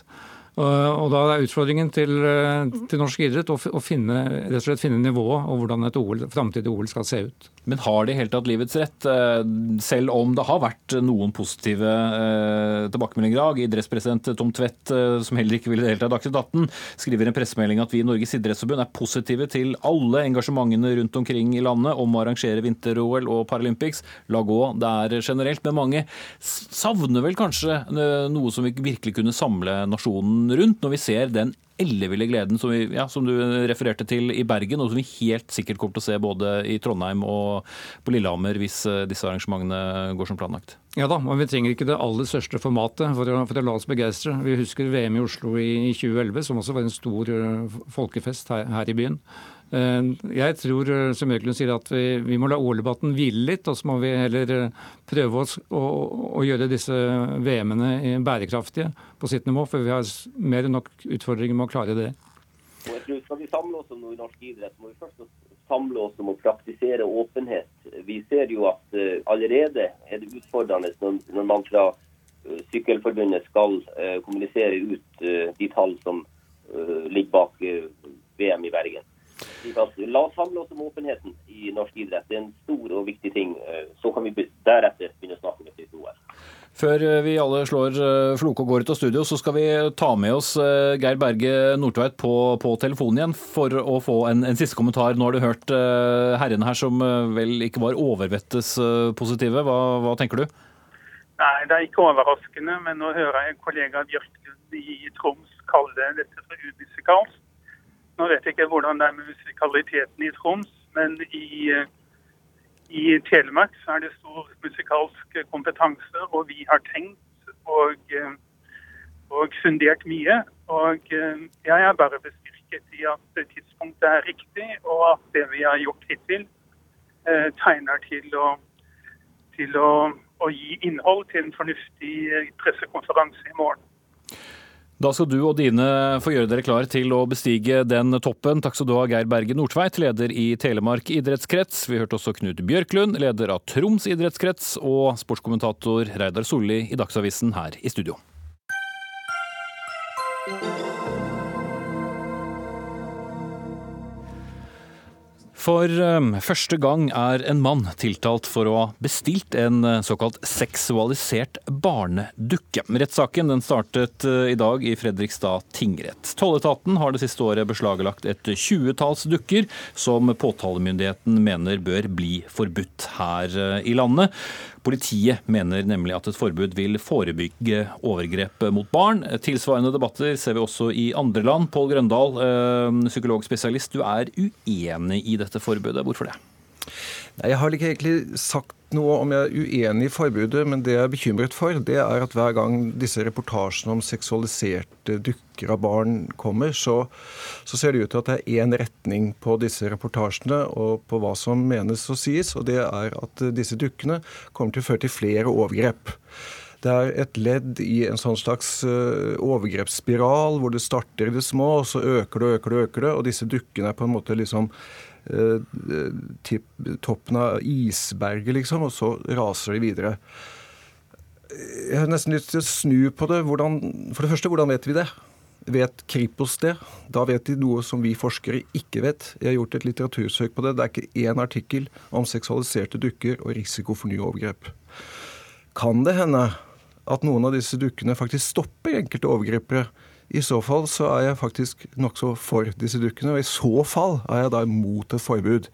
Og Da er utfordringen til, eh, til norsk idrett å, å finne, og finne nivået og hvordan et OL, framtidig OL skal se ut. Men har de helt tatt livets rett, eh, selv om det har vært noen positive eh, tilbakemeldinger i dag? Idrettspresident Tom Tvedt, som heller ikke ville delta i Dagsnytt 18, skriver i en pressemelding at vi i Norges idrettsforbund er positive til alle engasjementene rundt omkring i landet om å arrangere vinter-OL og Paralympics. La gå der generelt. Men mange savner vel kanskje noe som vi virkelig kunne samle nasjonen rundt når vi ser den elleville gleden som, vi, ja, som, du refererte til i Bergen, og som vi helt sikkert kommer til å se både i Trondheim og på Lillehammer hvis eh, disse arrangementene går som planlagt? Ja da, men vi trenger ikke det aller største formatet for å, for å la oss begeistre. Vi husker VM i Oslo i 2011, som også var en stor eh, folkefest her, her i byen. Eh, jeg tror eh, som Øklund sier at vi, vi, må la OL-debatten hvile litt, og så må vi heller eh, prøve oss å, å gjøre disse VM-ene bærekraftige på sitt nivå. For vi har mer enn nok utfordringer med å klare det. Og jeg tror Skal vi samle oss om noe i norsk idrett, må vi først samle oss om å praktisere åpenhet. Vi ser jo at allerede er det utfordrende når, man fra Sykkelforbundet skal kommunisere ut de tall som ligger bak VM i Bergen. La oss samle oss om åpenheten i norsk idrett. Det er en stor og viktig ting. Eh, så kan vi deretter begynne å snakke med sitt OL. Før eh, vi alle slår eh, floke og går ut av studio, så skal vi ta med oss Geir Berge Nordtveit på, på telefonen igjen for å få en, en, siste kommentar. Nå har du hørt herrene her som vel ikke var overvettes positive. Hva, hva, tenker du? Nei, det er ikke overraskende. Men nå hører jeg kollega Bjørklund i Troms kalle dette for umusikalsk. Nå vet jeg ikke hvordan det er med musikaliteten i Troms, men i, eh, i Telemark så er det stor musikalsk kompetanse, og vi har tenkt og, eh, og fundert mye. Og eh, jeg er bare bestyrket i at tidspunktet er riktig, og at det vi har gjort hittil, tegner til å, til å, å gi innhold til en fornuftig pressekonferanse i morgen. Da skal du og dine få gjøre dere klar til å bestige den toppen. Takk skal du ha, Geir Berge Nordtveit, leder i Telemark idrettskrets. Vi hørte også Knut Bjørklund, leder av Troms idrettskrets, og sportskommentator Reidar Solli i Dagsavisen her i studio. For um, første gang er en mann tiltalt for å ha bestilt en uh, såkalt seksualisert barnedukke. Rettssaken den startet uh, i dag i Fredrikstad tingrett. Tolletaten har det siste året beslaglagt et tjuetalls dukker som påtalemyndigheten mener bør bli forbudt her uh, i landet. Politiet mener nemlig at et forbud vil forebygge overgrep mot barn. Tilsvarende debatter ser vi også i andre land. Pål Grøndal, eh, psykologspesialist, du er uenig i dette forbudet. Hvorfor det? Jeg har ikke egentlig sagt noe om jeg er uenig i forbudet, men det jeg er bekymret for, det er at hver gang disse reportasjene om seksualiserte dukker av barn kommer, så, så ser det ut til at det er én retning på disse reportasjene og på hva som menes og sies, og det er at disse dukkene kommer til å føre til flere overgrep. Det er et ledd i en sånn slags eh, overgrepsspiral hvor det starter i det små, og så øker det og øker det, øker det, og disse dukkene er på en måte liksom Eh, toppen av isberget, liksom, og så raser de videre. Jeg har nesten lyst til å snu på det. Hvordan, for det første, hvordan vet vi det? Vet Kripos det? Da vet de noe som vi forskere ikke vet. Jeg har gjort et litteratursøk på det. Det er ikke én artikkel om seksualiserte dukker og risiko for nye overgrep. Kan det hende at noen av disse dukkene faktisk stopper enkelte overgripere i så fall så er jeg faktisk nokså for disse dukkene, og i så fall er jeg da imot et forbud.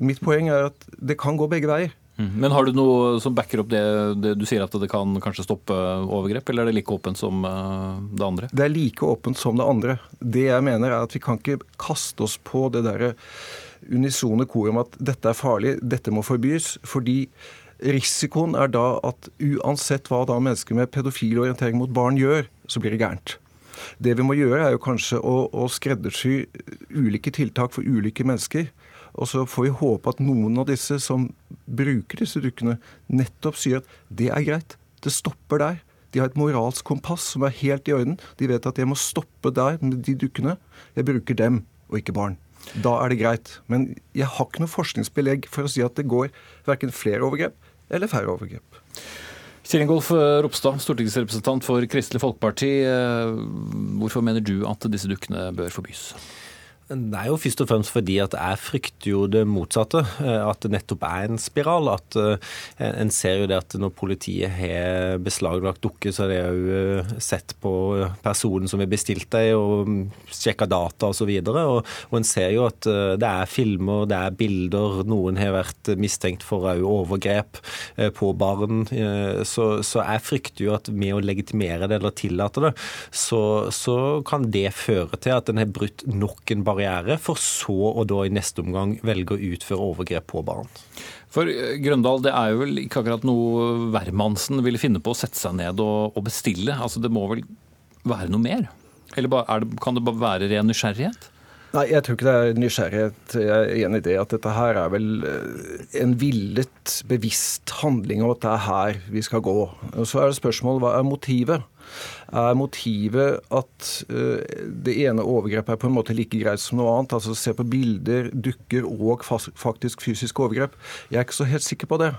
Mitt poeng er at det kan gå begge veier. Mm. Men har du noe som backer opp det, det, du sier at det kan kanskje stoppe overgrep, eller er det like åpent som eh, det andre? Det er like åpent som det andre. Det jeg mener er at vi kan ikke kaste oss på det derre unisone koret om at dette er farlig, dette må forbys. fordi risikoen er da at uansett hva da mennesker med pedofil orientering mot barn gjør, så blir det gærent. Det vi må gjøre, er jo kanskje å, å skreddersy ulike tiltak for ulike mennesker. Og så får vi håpe at noen av disse som bruker disse dukkene, nettopp sier at det er greit. Det stopper der. De har et moralsk kompass som er helt i orden. De vet at jeg må stoppe der med de dukkene. Jeg bruker dem, og ikke barn. Da er det greit. Men jeg har ikke noe forskningsbelegg for å si at det går verken flere overgrep eller færre overgrep. Kjell Ingolf Ropstad, stortingsrepresentant for Kristelig Folkeparti. Eh, hvorfor mener du at disse dukkene bør forbys? Det er jo først og fremst fordi at jeg frykter jo det motsatte. Eh, at det nettopp er en spiral. At uh, En ser jo det at når politiet har beslaglagt dukker, så har de uh, sett på personen som har bestilt dem, og sjekka data osv. Og, så og, og en ser jo at uh, det er filmer, det er bilder. Noen har vært mistenkt for overgrep på barn. Så, så, jeg frykter jo at med å legitimere det eller tillate det, så, så kan det føre til at en har brutt nok en barriere barriere, for så å da i neste omgang velge å utføre overgrep på barn. For eh, Grøndal, det er jo vel ikke akkurat noe hvermannsen ville finne på å sette seg ned og, og bestille. Altså Det må vel være noe mer? Eller det, kan det bare være ren nysgjerrighet? Nei, jeg tror ikke det er nysgjerrighet. Jeg er enig i det at dette her er vel eh, en villet, bevisst handling om at det er her vi skal gå. Og Så er det spørsmålet hva er motivet? Er motivet at uh, det ene overgrepet er på en måte like greit som noe annet? Altså se på bilder, dukker og faktisk fysisk overgrep. Jeg er ikke så helt sikker på det.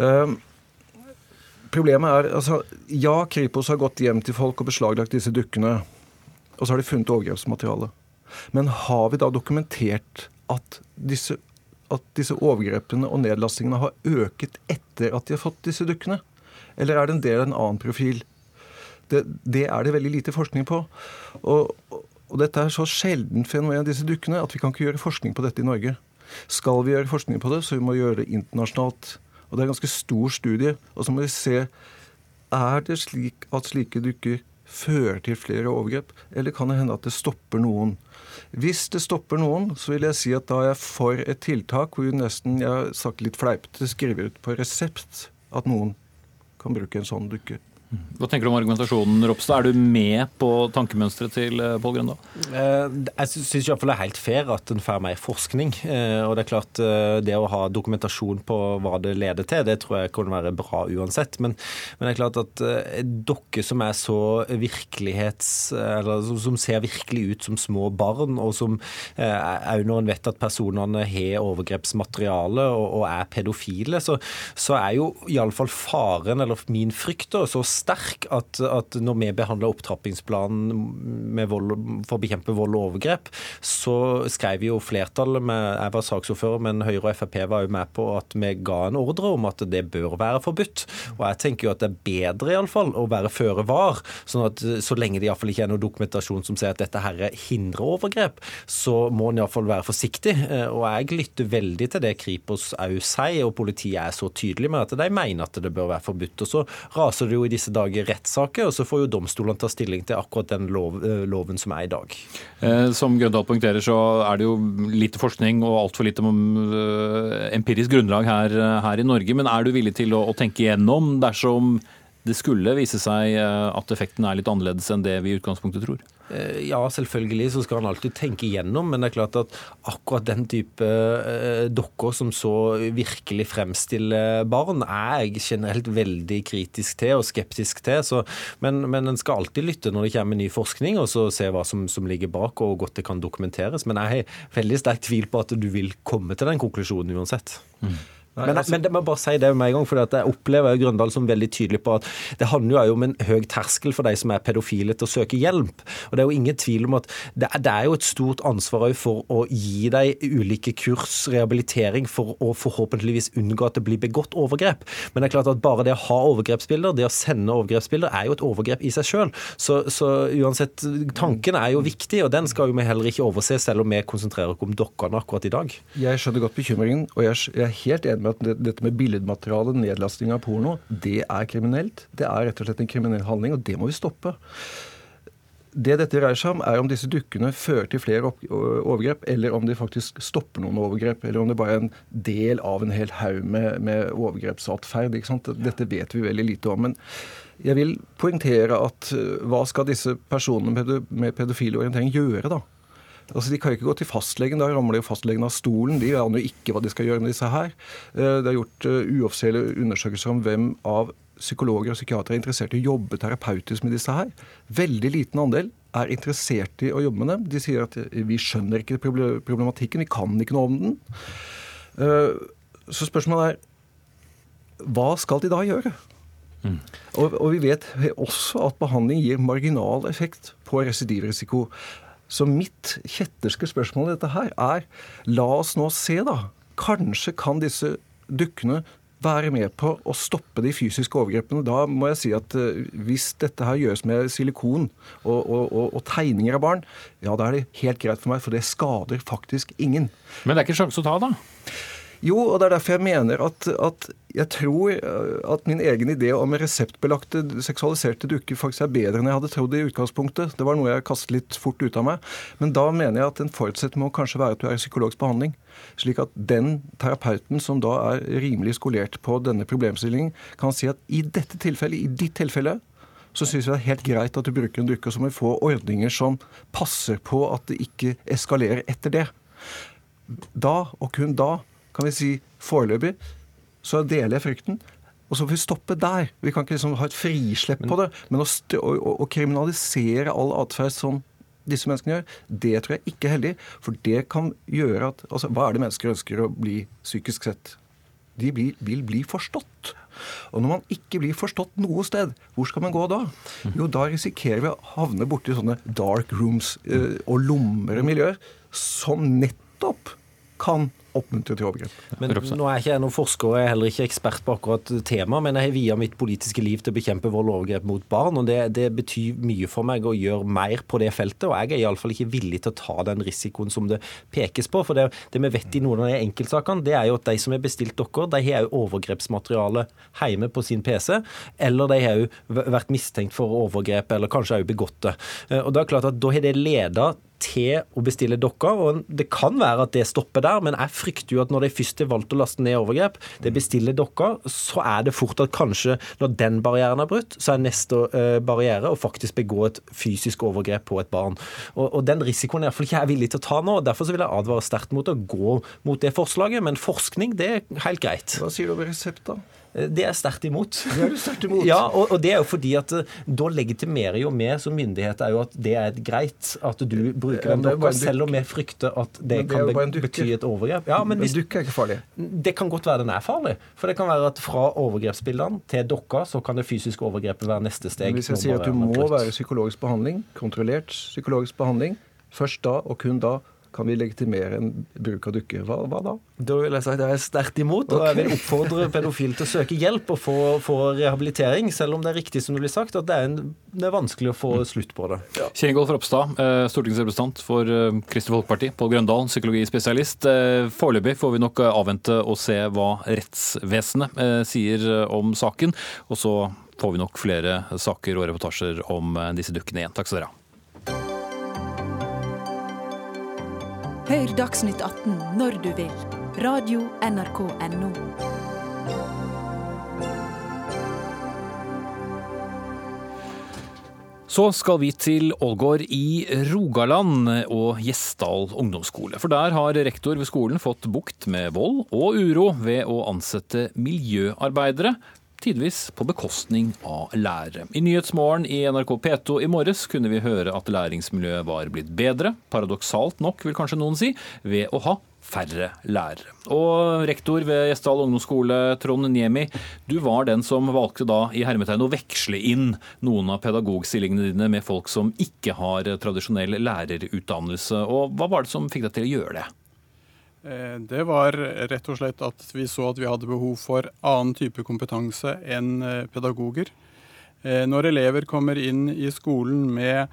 Uh, problemet er altså, Ja, Kripos har gått hjem til folk og beslaglagt disse dukkene. Og så har de funnet overgrepsmateriale. Men har vi da dokumentert at disse, at disse overgrepene og nedlastingene har øket etter at de har fått disse dukkene? Eller er det en del av en annen profil? Det, det er det veldig lite forskning på. Og, og dette er så sjelden fenomen av disse dukkene at vi kan ikke gjøre forskning på dette i Norge. Skal vi gjøre forskning på det, så vi må gjøre det internasjonalt. Og det er en ganske stor studie. Og så må vi se er det slik at slike dukker fører til flere overgrep, eller kan det hende at det stopper noen? Hvis det stopper noen, så vil jeg si at da er jeg for et tiltak hvor nesten, jeg har sagt litt fleipete, skriver ut på resept at noen kan bruke en sånn dukke. Hva tenker du om argumentasjonen, Ropstad? Er du med på tankemønsteret til eh, Pål Grøndal? Eh, jeg syns iallfall det er helt fair at en får mer forskning. Eh, og det er klart, det å ha dokumentasjon på hva det leder til, det tror jeg kan være bra uansett. Men, men det er klart at dere som er så virkelighets... Eller som ser virkelig ut som små barn, og som òg når en vet at personene har overgrepsmateriale og, og er pedofile, så, så er jo iallfall faren, eller min frykt, da, så sterk at, at når vi behandla opptrappingsplanen vold, for å bekjempe vold og overgrep, så skrev jo flertallet med, Jeg var saksordfører, men Høyre og Frp var jo med på at vi ga en ordre om at det bør være forbudt. Og jeg tenker jo at det er bedre i alle fall å være føre var, sånn at så lenge det iallfall ikke er noe dokumentasjon som sier at dette her hindrer overgrep, så må en iallfall være forsiktig. Eh, og jeg lytter veldig til det Kripos òg sier, og politiet er så tydelig med at de mener at det bør være forbudt. Og så raser det jo i disse dager rettssaker, og så får jo domstolene ta stilling til akkurat den lov, eh, loven som er i dag. Eh, som Grøndal poengterer, så er det jo lite forskning og altfor lite eh, empirisk grunnlag her, her, i Norge. Men er du villig til å, å tenke igjennom dersom det skulle vise seg at effekten er litt annerledes enn det vi i utgangspunktet tror? Eh, ja, selvfølgelig så skal han alltid tenke igjennom, men det er klart at akkurat den type eh, dokker som så virkelig fremstiller barn, er jeg generelt veldig kritisk til og skeptisk til. Så, men, men en skal alltid lytte når det kommer ny forskning, og så se hva som, som ligger bak, og hvor godt det kan dokumenteres. Men jeg har veldig sterk tvil på at du vil komme til den konklusjonen uansett. Mm. Nei, men, altså, men, det må bare si det med en gang, for jeg opplever jo Grøndal som veldig tydelig på at det handler jo om en høy terskel for de som er pedofile til å søke hjelp. Og Det er jo ingen tvil om at det, det er jo et stort ansvar for å gi dem ulike kurs, rehabilitering, for å forhåpentligvis unngå at det blir begått overgrep. Men det er klart at bare det å ha overgrepsbilder, det å sende overgrepsbilder, er jo et overgrep i seg sjøl. Så, så, uansett, tanken er jo viktig, og den skal jo vi heller ikke overse, selv om vi konsentrerer oss om dokkene akkurat i dag. Jeg skjønner godt bekymringen, og jeg er helt enig med at dette med billedmateriale, nedlasting av porno, det er kriminelt. Det er rett og slett en kriminell handling, og det må vi stoppe. Det dette dreier seg om, er om disse dukkene fører til flere overgrep, eller om de faktisk stopper noen overgrep. Eller om det bare er en del av en hel haug med, med overgrepsatferd. Dette vet vi veldig lite om. men jeg vil poengtere at hva skal disse personene med pedofil orientering gjøre, da? Altså, De kan jo ikke gå til fastlegen, da ramler jo fastlegen av stolen. De aner jo ikke hva de skal gjøre med disse her. Eh, Det er gjort eh, uoffisielle undersøkelser om hvem av psykologer og psykiatere er interessert i å jobbe terapeutisk med disse her. Veldig liten andel er interessert i å jobbe med dem. De sier at eh, vi skjønner ikke problematikken, vi kan ikke noe om den. Så spørsmålet er hva skal de da gjøre? Og, og vi vet også at behandling gir marginal effekt på residivrisiko. Så mitt kjetterske spørsmål i dette her er la oss nå se, da. Kanskje kan disse dukkene være med på å stoppe de fysiske overgrepene. Da må jeg si at eh, hvis dette her gjøres med silikon og, og, og, og tegninger av barn, ja da er det helt greit for meg, for det skader faktisk ingen. Men det er ikke sjanse å ta, da? Jo, og det er derfor jeg mener at, at jeg tror eh, at min egen idé om reseptbelagte seksualiserte dukker faktisk er bedre enn jeg hadde trodd i utgangspunktet. Det var noe jeg kastet litt fort ut av meg. Men da mener jeg at en forutsetning må kanskje være at du er i psykologisk behandling. Slik at den terapeuten som da er rimelig skolert på denne problemstillingen, kan si at i dette tilfellet, i ditt tilfelle, så syns vi det er helt greit at du bruker en dukke, og så må vi få ordninger som passer på at det ikke eskalerer etter det. Da, og kun da, kan vi si foreløpig, så deler jeg frykten. Og så får vi stoppe der. Vi kan ikke liksom ha et frislepp på det. Men å, å, å, kriminalisere all atferd som disse menneskene gjør, det tror jeg ikke er heldig. For det kan gjøre at altså, Hva er det mennesker ønsker å bli psykisk sett? De blir, vil bli forstått. Og når man ikke blir forstått noe sted, hvor skal man gå da? Jo, da risikerer vi å havne borti sånne dark rooms eh, og lommere miljøer som nettopp kan oppmuntre til overgrep. Men nå er ikke jeg noen forsker og jeg er heller ikke ekspert på akkurat temaet, men jeg har via mitt politiske liv til å bekjempe vold og overgrep mot barn, og det, det betyr mye for meg å gjøre mer på det feltet. Og jeg er iallfall ikke villig til å ta den risikoen som det pekes på. For det, det vi vet i noen av de enkeltsakene, det er jo at de som har bestilt dere, de har jo overgrepsmateriale hjemme på sin PC, eller de har jo vært mistenkt for overgrep, eller kanskje òg begått det. Eh, Og det er klart at da har det leda til å bestille dokker. og Det kan være at det stopper der, men jeg frykter jo at når de først har valgt å laste ned overgrep, det bestiller dokker, så er det fort at kanskje når den barrieren er brutt, så er neste eh, barriere å faktisk begå et fysisk overgrep på et barn. Og, og Den risikoen er iallfall ikke jeg villig til å ta nå. og Derfor så vil jeg advare sterkt mot å gå mot det forslaget. Men forskning, det er helt greit. Hva sier du om resept, da? Det er sterkt imot. Det er du sterkt imot. Ja, og, og det er jo fordi at eh, da legitimerer jo vi som myndighet er jo at det er greit at du bruker en en selv om vi frykter at det, det kan be bety et overgrep. Ja, men En hvis, dukker er ikke farlig. det kan godt være den er farlig. For det kan være at fra overgrepsbildene til dokka, så kan det fysiske overgrepet være neste steg. Men hvis jeg sier at du må være psykologisk behandling, kontrollert psykologisk behandling, først da og kun da kan vi legitimere en bruk av dukker? Hva, hva da? Da vil jeg si at jeg er sterkt imot, og jeg vil oppfordre pedofile til å søke hjelp og få, få rehabilitering, selv om det er riktig som det blir sagt, at det er, en, det er vanskelig å få slutt på det. Ja. Kjengolf Ropstad, eh, stortingsrepresentant for eh, Kristelig Folkeparti. Pål Grøndal, psykologispesialist. Eh, Foreløpig får vi nok avvente og se hva rettsvesenet sier om saken. Og så får vi nok flere saker og reportasjer om disse dukkene igjen. Takk skal dere ha. Hør Dagsnytt 18 når du vil. Radio NRK Radio.nrk.no. Så skal vi til Ålgård i Rogaland og Gjesdal ungdomsskole. For der har rektor ved skolen fått bukt med vold og uro ved å ansette miljøarbeidere. Tidvis på bekostning av lærere. I Nyhetsmorgen i NRK P2 i morges kunne vi høre at læringsmiljøet var blitt bedre, paradoksalt nok vil kanskje noen si, ved å ha færre lærere. Og rektor ved Gjesdal ungdomsskole, Trond Niemi, du var den som valgte da i hermetegn å veksle inn noen av pedagogstillingene dine med folk som ikke har tradisjonell lærerutdannelse. Og hva var det som fikk deg til å gjøre det? Eh, Det var rett og slett at vi så at vi hadde behov for annen type kompetanse enn eh, pedagoger. Eh, Når elever kommer inn i skolen med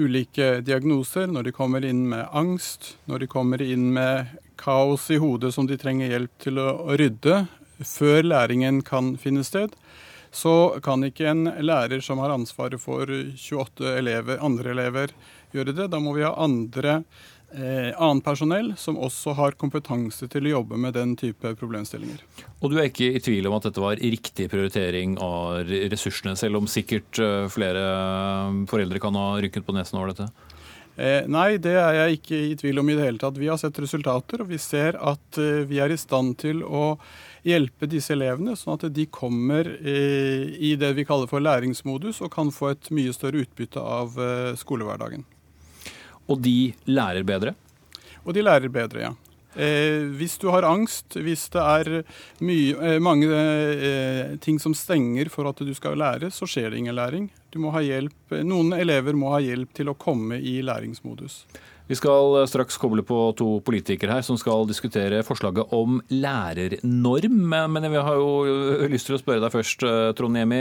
ulike diagnoser, når de kommer inn med angst, når de kommer inn med kaos i hodet som de trenger hjelp til å rydde før læringen kan finne sted, så kan ikke en lærer som har ansvaret for 28 elever, andre elever gjøre det. Da må vi ha andre eh, annet personell som også har kompetanse til å jobbe med den type problemstillinger. Og du er ikke i tvil om at dette var riktig prioritering av ressursene, selv om sikkert eh, flere foreldre kan ha rykket på nesen over dette? Eh, nei, det er jeg ikke i tvil om i det hele tatt. Vi har sett resultater, og vi ser at eh, vi er i stand til å hjelpe disse elevene, sånn at de kommer eh, i det vi kaller for læringsmodus, og kan få et mye større utbytte av eh, skolehverdagen. Og de lærer bedre? Og de lærer bedre, ja. Eh, hvis du har angst, hvis det er mye, eh, mange eh, ting som stenger for at du skal lære, så skjer det ingen læring. Du må ha hjelp, noen elever må ha hjelp til å komme i læringsmodus. Vi skal straks koble på to politikere her som skal diskutere forslaget om lærernorm. Men vi har jo lyst til å spørre deg først, Trond Jemi.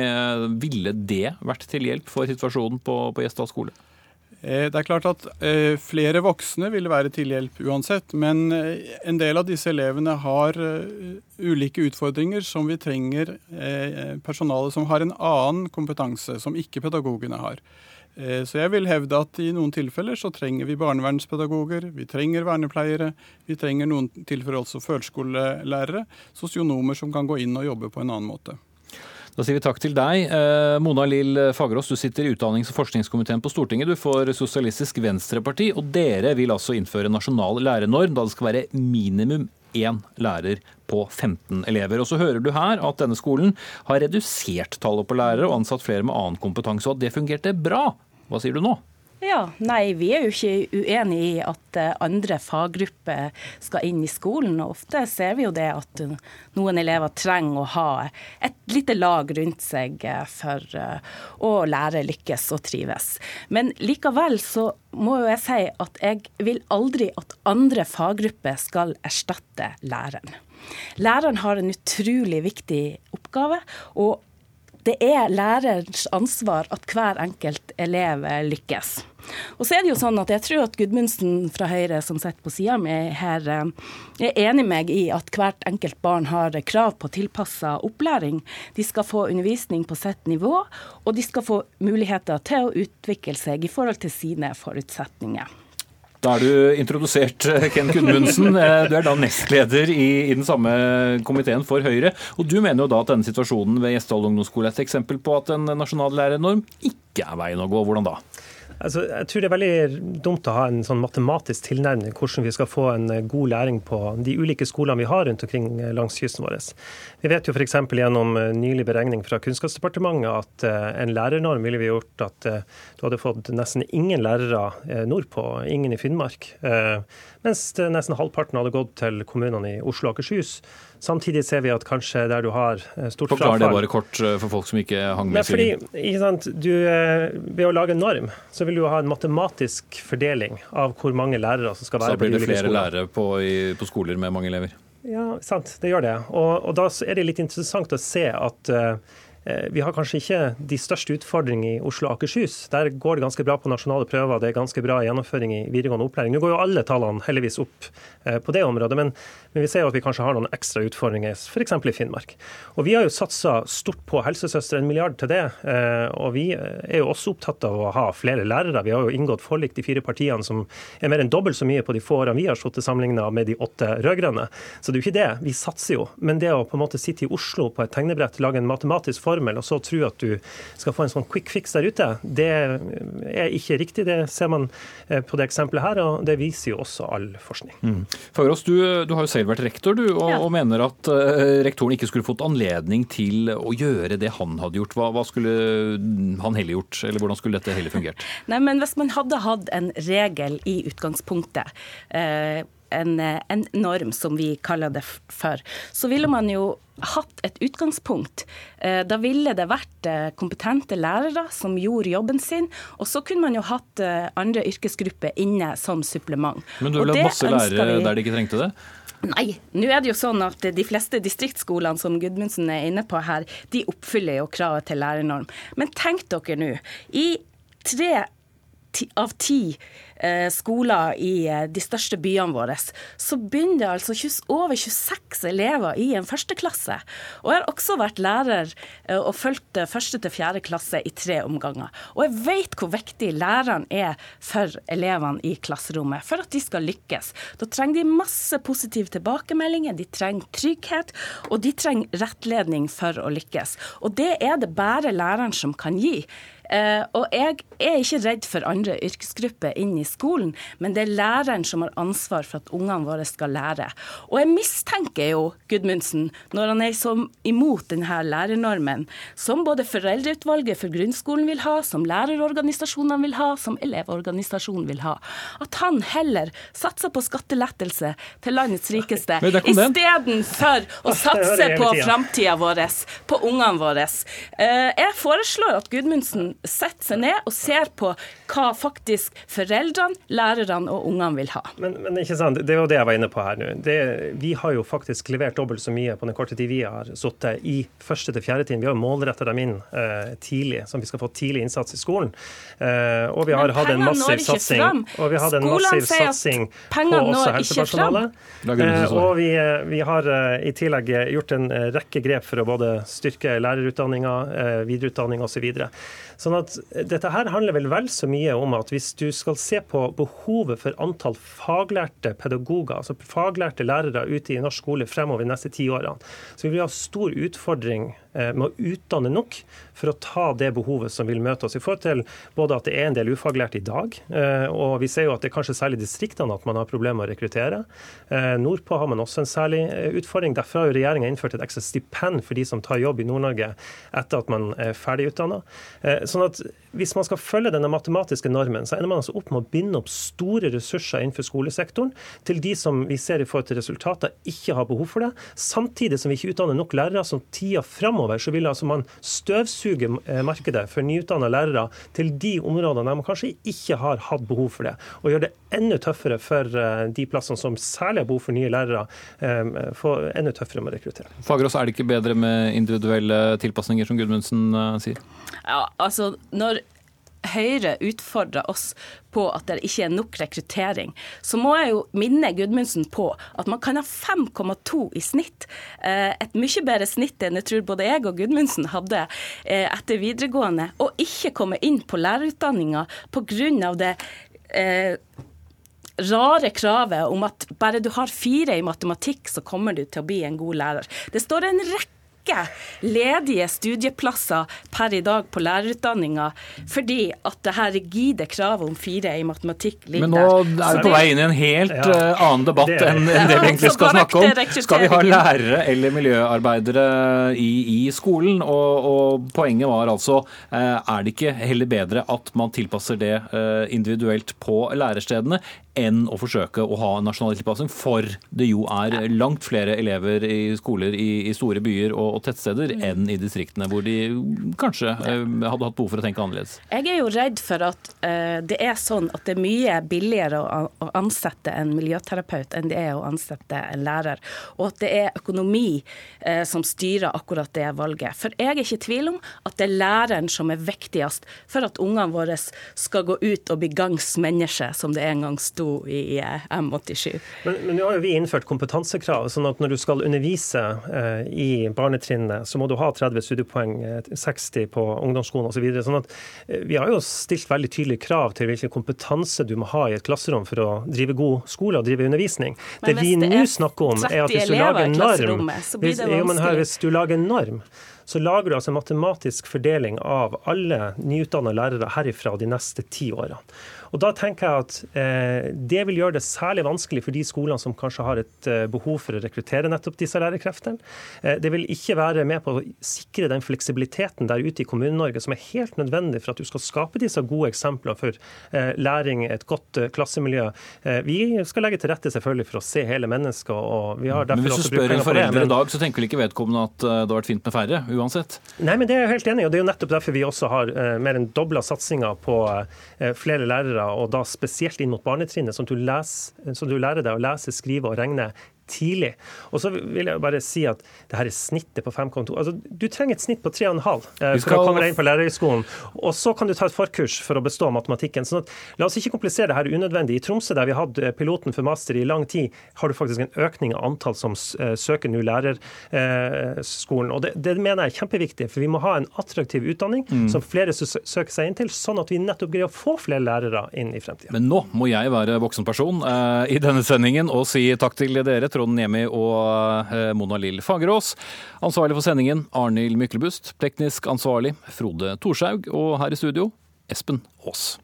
Ville det vært til hjelp for situasjonen på, på Gjesdal skole? Eh, det er klart at eh, flere voksne vil være til hjelp uansett, men eh, en del av disse elevene har ulike utfordringer som vi trenger personale som har en annen kompetanse, som ikke pedagogene har. Så jeg vil hevde at i noen tilfeller så trenger vi barnevernspedagoger, vi trenger vernepleiere, vi trenger noen tilfeller også førskolelærere, sosionomer som kan gå inn og jobbe på en annen måte. Da sier vi takk til deg. Eh, Mona Lill Fagerås, du sitter i utdannings- og forskningskomiteen på Stortinget. Du får Sosialistisk Venstreparti, og dere vil altså innføre nasjonal lærernorm da det skal være minimum én lærer på 15 elever. Og så hører du her at denne skolen har redusert tallet på lærere og ansatt flere med annen kompetanse, og at det fungerte bra. Hva sier du nå? Ja, nei, Vi er jo ikke uenig i at eh, andre faggrupper skal inn i skolen. og Ofte ser vi jo det at eh, noen elever trenger å ha et lite lag rundt seg eh, for å lære, lykkes og trives. Men likevel så må jo jeg si at jeg vil aldri at andre faggrupper skal erstatte læreren. Læreren har en utrolig viktig oppgave. og det er lærerens ansvar at hver enkelt elev lykkes. Og så er det jo sånn at Jeg tror at Gudmundsen fra Høyre som sitter på sida mi her, eh, er enig meg i at hvert enkelt barn har krav på tilpassa opplæring. De skal få undervisning på sitt nivå, og de skal få muligheter til å utvikle seg i forhold til sine forutsetninger. Da er du introdusert, eh, Ken Gudmundsen. Eh, du er da nestleder i, i, den samme komiteen for Høyre. Og du mener jo da at denne situasjonen ved Gjesdal ungdomsskole er et eksempel på at en nasjonal lærernorm ikke er veien å gå. Hvordan da? Altså, jeg tror det er veldig dumt å ha en sånn matematisk tilnærming hvordan vi skal få en eh, god læring på de ulike skolene vi har rundt omkring eh, langs kysten vår. Vi vet jo f.eks. gjennom eh, nylig beregning fra Kunnskapsdepartementet at en lærernorm ville vi gjort at du hadde fått nesten ingen lærere nordpå, ingen i Finnmark. Mens nesten halvparten hadde gått til kommunene i Oslo og Akershus. Samtidig ser vi at kanskje der du har stort Forklar frafall Forklar det bare kort eh, for folk som ikke hang med. Fordi, ikke sant, du, eh, ved å lage en norm, så vil du ha en matematisk fordeling av hvor mange lærere som skal være på de ulike skolene. Så blir det flere lærere på, i, på, skoler med mange elever? Ja, sant. Det gjør det. Og, og da er det litt interessant å se at uh, Eh, vi har kanskje ikke de største utfordringene i Oslo og Akershus. Der går det ganske bra på nasjonale prøver, det er ganske bra gjennomføring i videregående opplæring. Nå går jo alle tallene heldigvis opp eh, på det området, men, men vi ser jo at vi kanskje har noen ekstra utfordringer, f.eks. i Finnmark. Og Vi har jo satsa stort på helsesøstre, en milliard til det. Eh, og vi er jo også opptatt av å ha flere lærere. Vi har jo inngått forlik, de fire partiene, som er mer enn dobbelt så mye på de få årene vi har sittet sammenligna med de åtte rød-grønne. Så det er jo ikke det. Vi satser jo. Men det å på en måte sitte i Oslo på et tegnebrett, lage en matematisk formel, og så tro at du skal få en sånn quick fix der ute, det er ikke riktig. Det ser man eh, på det eksempelet her, og det viser jo også all forskning. Mm. Fagerås, du, du, har jo selv vært rektor, du, og, ja. og mener at uh, rektoren ikke skulle fått anledning til å gjøre det han hadde gjort. Hva, hva skulle han heller gjort, eller hvordan skulle dette heller fungert? Nei, men Hvis man hadde hatt en regel i utgangspunktet, uh, en, en, norm, som vi kaller det for, så ville man jo hatt et utgangspunkt. Eh, da ville det vært kompetente lærere som gjorde jobben sin. Og så kunne man jo hatt andre yrkesgrupper inne som supplement. Men du ville hatt masse lærere vi... der de ikke trengte det? Nei, nå er det jo sånn at de fleste distriktsskolene som Gudmundsen er inne på her, de oppfyller jo kravet til lærernorm. Men tenk dere nå. I tre av ti Eh, skoler i eh, de største byene våre, så begynner det altså over 26 elever i en førsteklasse. Og jeg har også vært lærer eh, og fulgt første til fjerde klasse i tre omganger. Og jeg vet hvor viktig læreren er for elevene i klasserommet, for at de skal lykkes. Da trenger de masse positive tilbakemeldinger, de trenger trygghet, og de trenger rettledning for å lykkes. Og det er det bare læreren som kan gi. Uh, og jeg er ikke redd for andre yrkesgrupper inn i skolen, men det er læreren som har ansvar for at ungene våre skal lære. Og jeg mistenker jo Gudmundsen, når han er så imot denne lærernormen, som både Foreldreutvalget for grunnskolen vil ha, som lærerorganisasjonene vil ha, som Elevorganisasjonen vil ha, at han heller satser på skattelettelse til landets rikeste istedenfor å satse på framtida vår, på ungene våre. Eh, jeg foreslår at Gudmundsen setter seg ned og ser på hva faktisk foreldrene, lærerne og ungene vil ha. Men, men, ikke sant, det er jo det jeg var inne på her nå. Det, vi har jo faktisk levert dobbelt så mye på den korte tid vi har sittet i første til fjerde trinn. Vi har målretta dem inn uh, tidlig, at vi skal få tidlig innsats i skolen. Uh, og vi har hatt en massiv satsing, og vi har hatt en massiv satsing på også helsepersonalet. Uh, og vi, eh, vi har eh, i tillegg gjort en rekke grep for å både styrke lærerutdanninga, videreutdanning osv. Så videre. Sånn at dette her handler vel vel så mye om at hvis du skal se på behovet for antall faglærte pedagoger, altså faglærte lærere ute i norsk skole fremover de neste ti årene, så vil vi ha stor utfordring Eh, med å utdanne nok for å ta det behovet som vil møte oss. I forhold til både at det er en del ufaglærte i dag, eh, og vi ser jo at det er kanskje særlig i distriktene at man har problemer med å rekruttere. Eh, nordpå har man også en særlig utfordring. Derfor har jo regjeringa innført et ekstra stipend for de som tar jobb i Nord-Norge etter at man er ferdig utdanna. Sånn at hvis man skal følge denne matematiske normen, så ender man altså opp med å binde opp store ressurser innenfor skolesektoren til de som vi ser i forhold til resultater ikke har behov for det, samtidig som vi ikke utdanner nok lærere som tida framover så vil altså man støvsuge eh, markedet for nyutdanna lærere til de områdene der man kanskje ikke har hatt behov for det, og gjøre det enda tøffere for eh, de plassene som særlig har behov for nye lærere, eh, få enda tøffere med å rekruttere. Fagerås, er det ikke bedre med individuelle tilpasninger, som Gudmundsen sier? Ja, altså når Høyre utfordrer oss på at det ikke er nok rekruttering, så må jeg jo minne Gudmundsen på at man kan ha 5,2 i snitt. Eh, et mye bedre snitt enn jeg tror både jeg og Gudmundsen hadde eh, etter videregående, og ikke komme inn på lærerutdanninga pga. det eh, rare kravet om at bare du har fire i matematikk, så kommer du til å bli en god lærer. Det står en rekke rekke ledige studieplasser per i dag på lærerutdanninga fordi at det her rigide kravet om fire i matematikk ligger der. Men nå er vi på vei inn i en helt ja. Eh, annen debatt det enn det vi egentlig skal snakke om. Skal vi ha lærere eller miljøarbeidere i, i skolen? Og, og, poenget var altså, eh, er det ikke heller bedre at man tilpasser det eh, individuelt på lærestedene, enn å forsøke å ha nasjonal tilpassing, for det jo er langt flere elever i skoler i, i store byer og, og, tettsteder mm. enn i distriktene, hvor de kanskje ja. hadde hatt behov for å tenke annerledes. Jeg er jo redd for at uh, det er sånn at det er mye billigere å, å, ansette en miljøterapeut enn det er å ansette en lærer, og at det er økonomi uh, som styrer akkurat det valget. For jeg er ikke i tvil om at det er læreren som er viktigst for at ungene våre skal gå ut og bli gangs mennesker, som det en gang sto i eh, M87. Men, men nå har jo vi innført kompetansekrav, sånn at når du skal undervise eh, i barnetrinnet, så må du ha 30 studiepoeng, 60 eh, på ungdomsskolen osv. Så sånn at eh, vi har jo stilt veldig tydelige krav til hvilken kompetanse du må ha i et klasserom for å drive god skole og drive undervisning. Men det vi nå snakker om, er at hvis du lager norm, hvis, jo, men her, hvis du lager norm så lager du altså en matematisk fordeling av alle nyutdanna lærere herifra de neste ti årene. Og Da tenker jeg at eh, det vil gjøre det særlig vanskelig for de skolene som kanskje har et eh, behov for å rekruttere nettopp disse lærerkreftene. Eh, det vil ikke være med på å sikre den fleksibiliteten der ute i Kommune-Norge som er helt nødvendig for at du skal skape disse gode eksemplene for eh, læring, et godt eh, klassemiljø. Eh, vi skal legge til rette selvfølgelig for å se hele mennesket. og vi har Men Hvis du spør en forelder i dag, så tenker vel ikke vedkommende at det har vært fint med færre, uansett? Nei, men det er jeg helt enig i. og Det er jo nettopp derfor vi også har mer enn dobla satsinga på flere lærere og da spesielt inn mot barnetrinnet, sånn at du, lærer deg å lese, skrive og regne tidlig. Og så vil jeg bare si at det her er snittet på 5,2. Altså, du trenger et snitt på 3,5 eh, for å komme deg inn på lærerhøgskolen. Og så kan du ta et forkurs for å bestå matematikken. sånn at La oss ikke komplisere det her unødvendig. I Tromsø, der vi hadde piloten for master i lang tid, har du faktisk en økning av antall som eh, søker nå lærerskolen. Og det, det, mener jeg er kjempeviktig, for vi må ha en attraktiv utdanning mm. som flere søker seg inn til, sånn at vi nettopp greier å få flere lærere inn i fremtiden. Men nå må jeg være voksenperson eh, i denne sendingen og si takk til dere. Trond Nemi og eh, Mona Lill Fagerås. Ansvarlig for sendingen Arnhild Myklebust. Teknisk ansvarlig Frode Thorshaug. Og her i studio Espen Aas.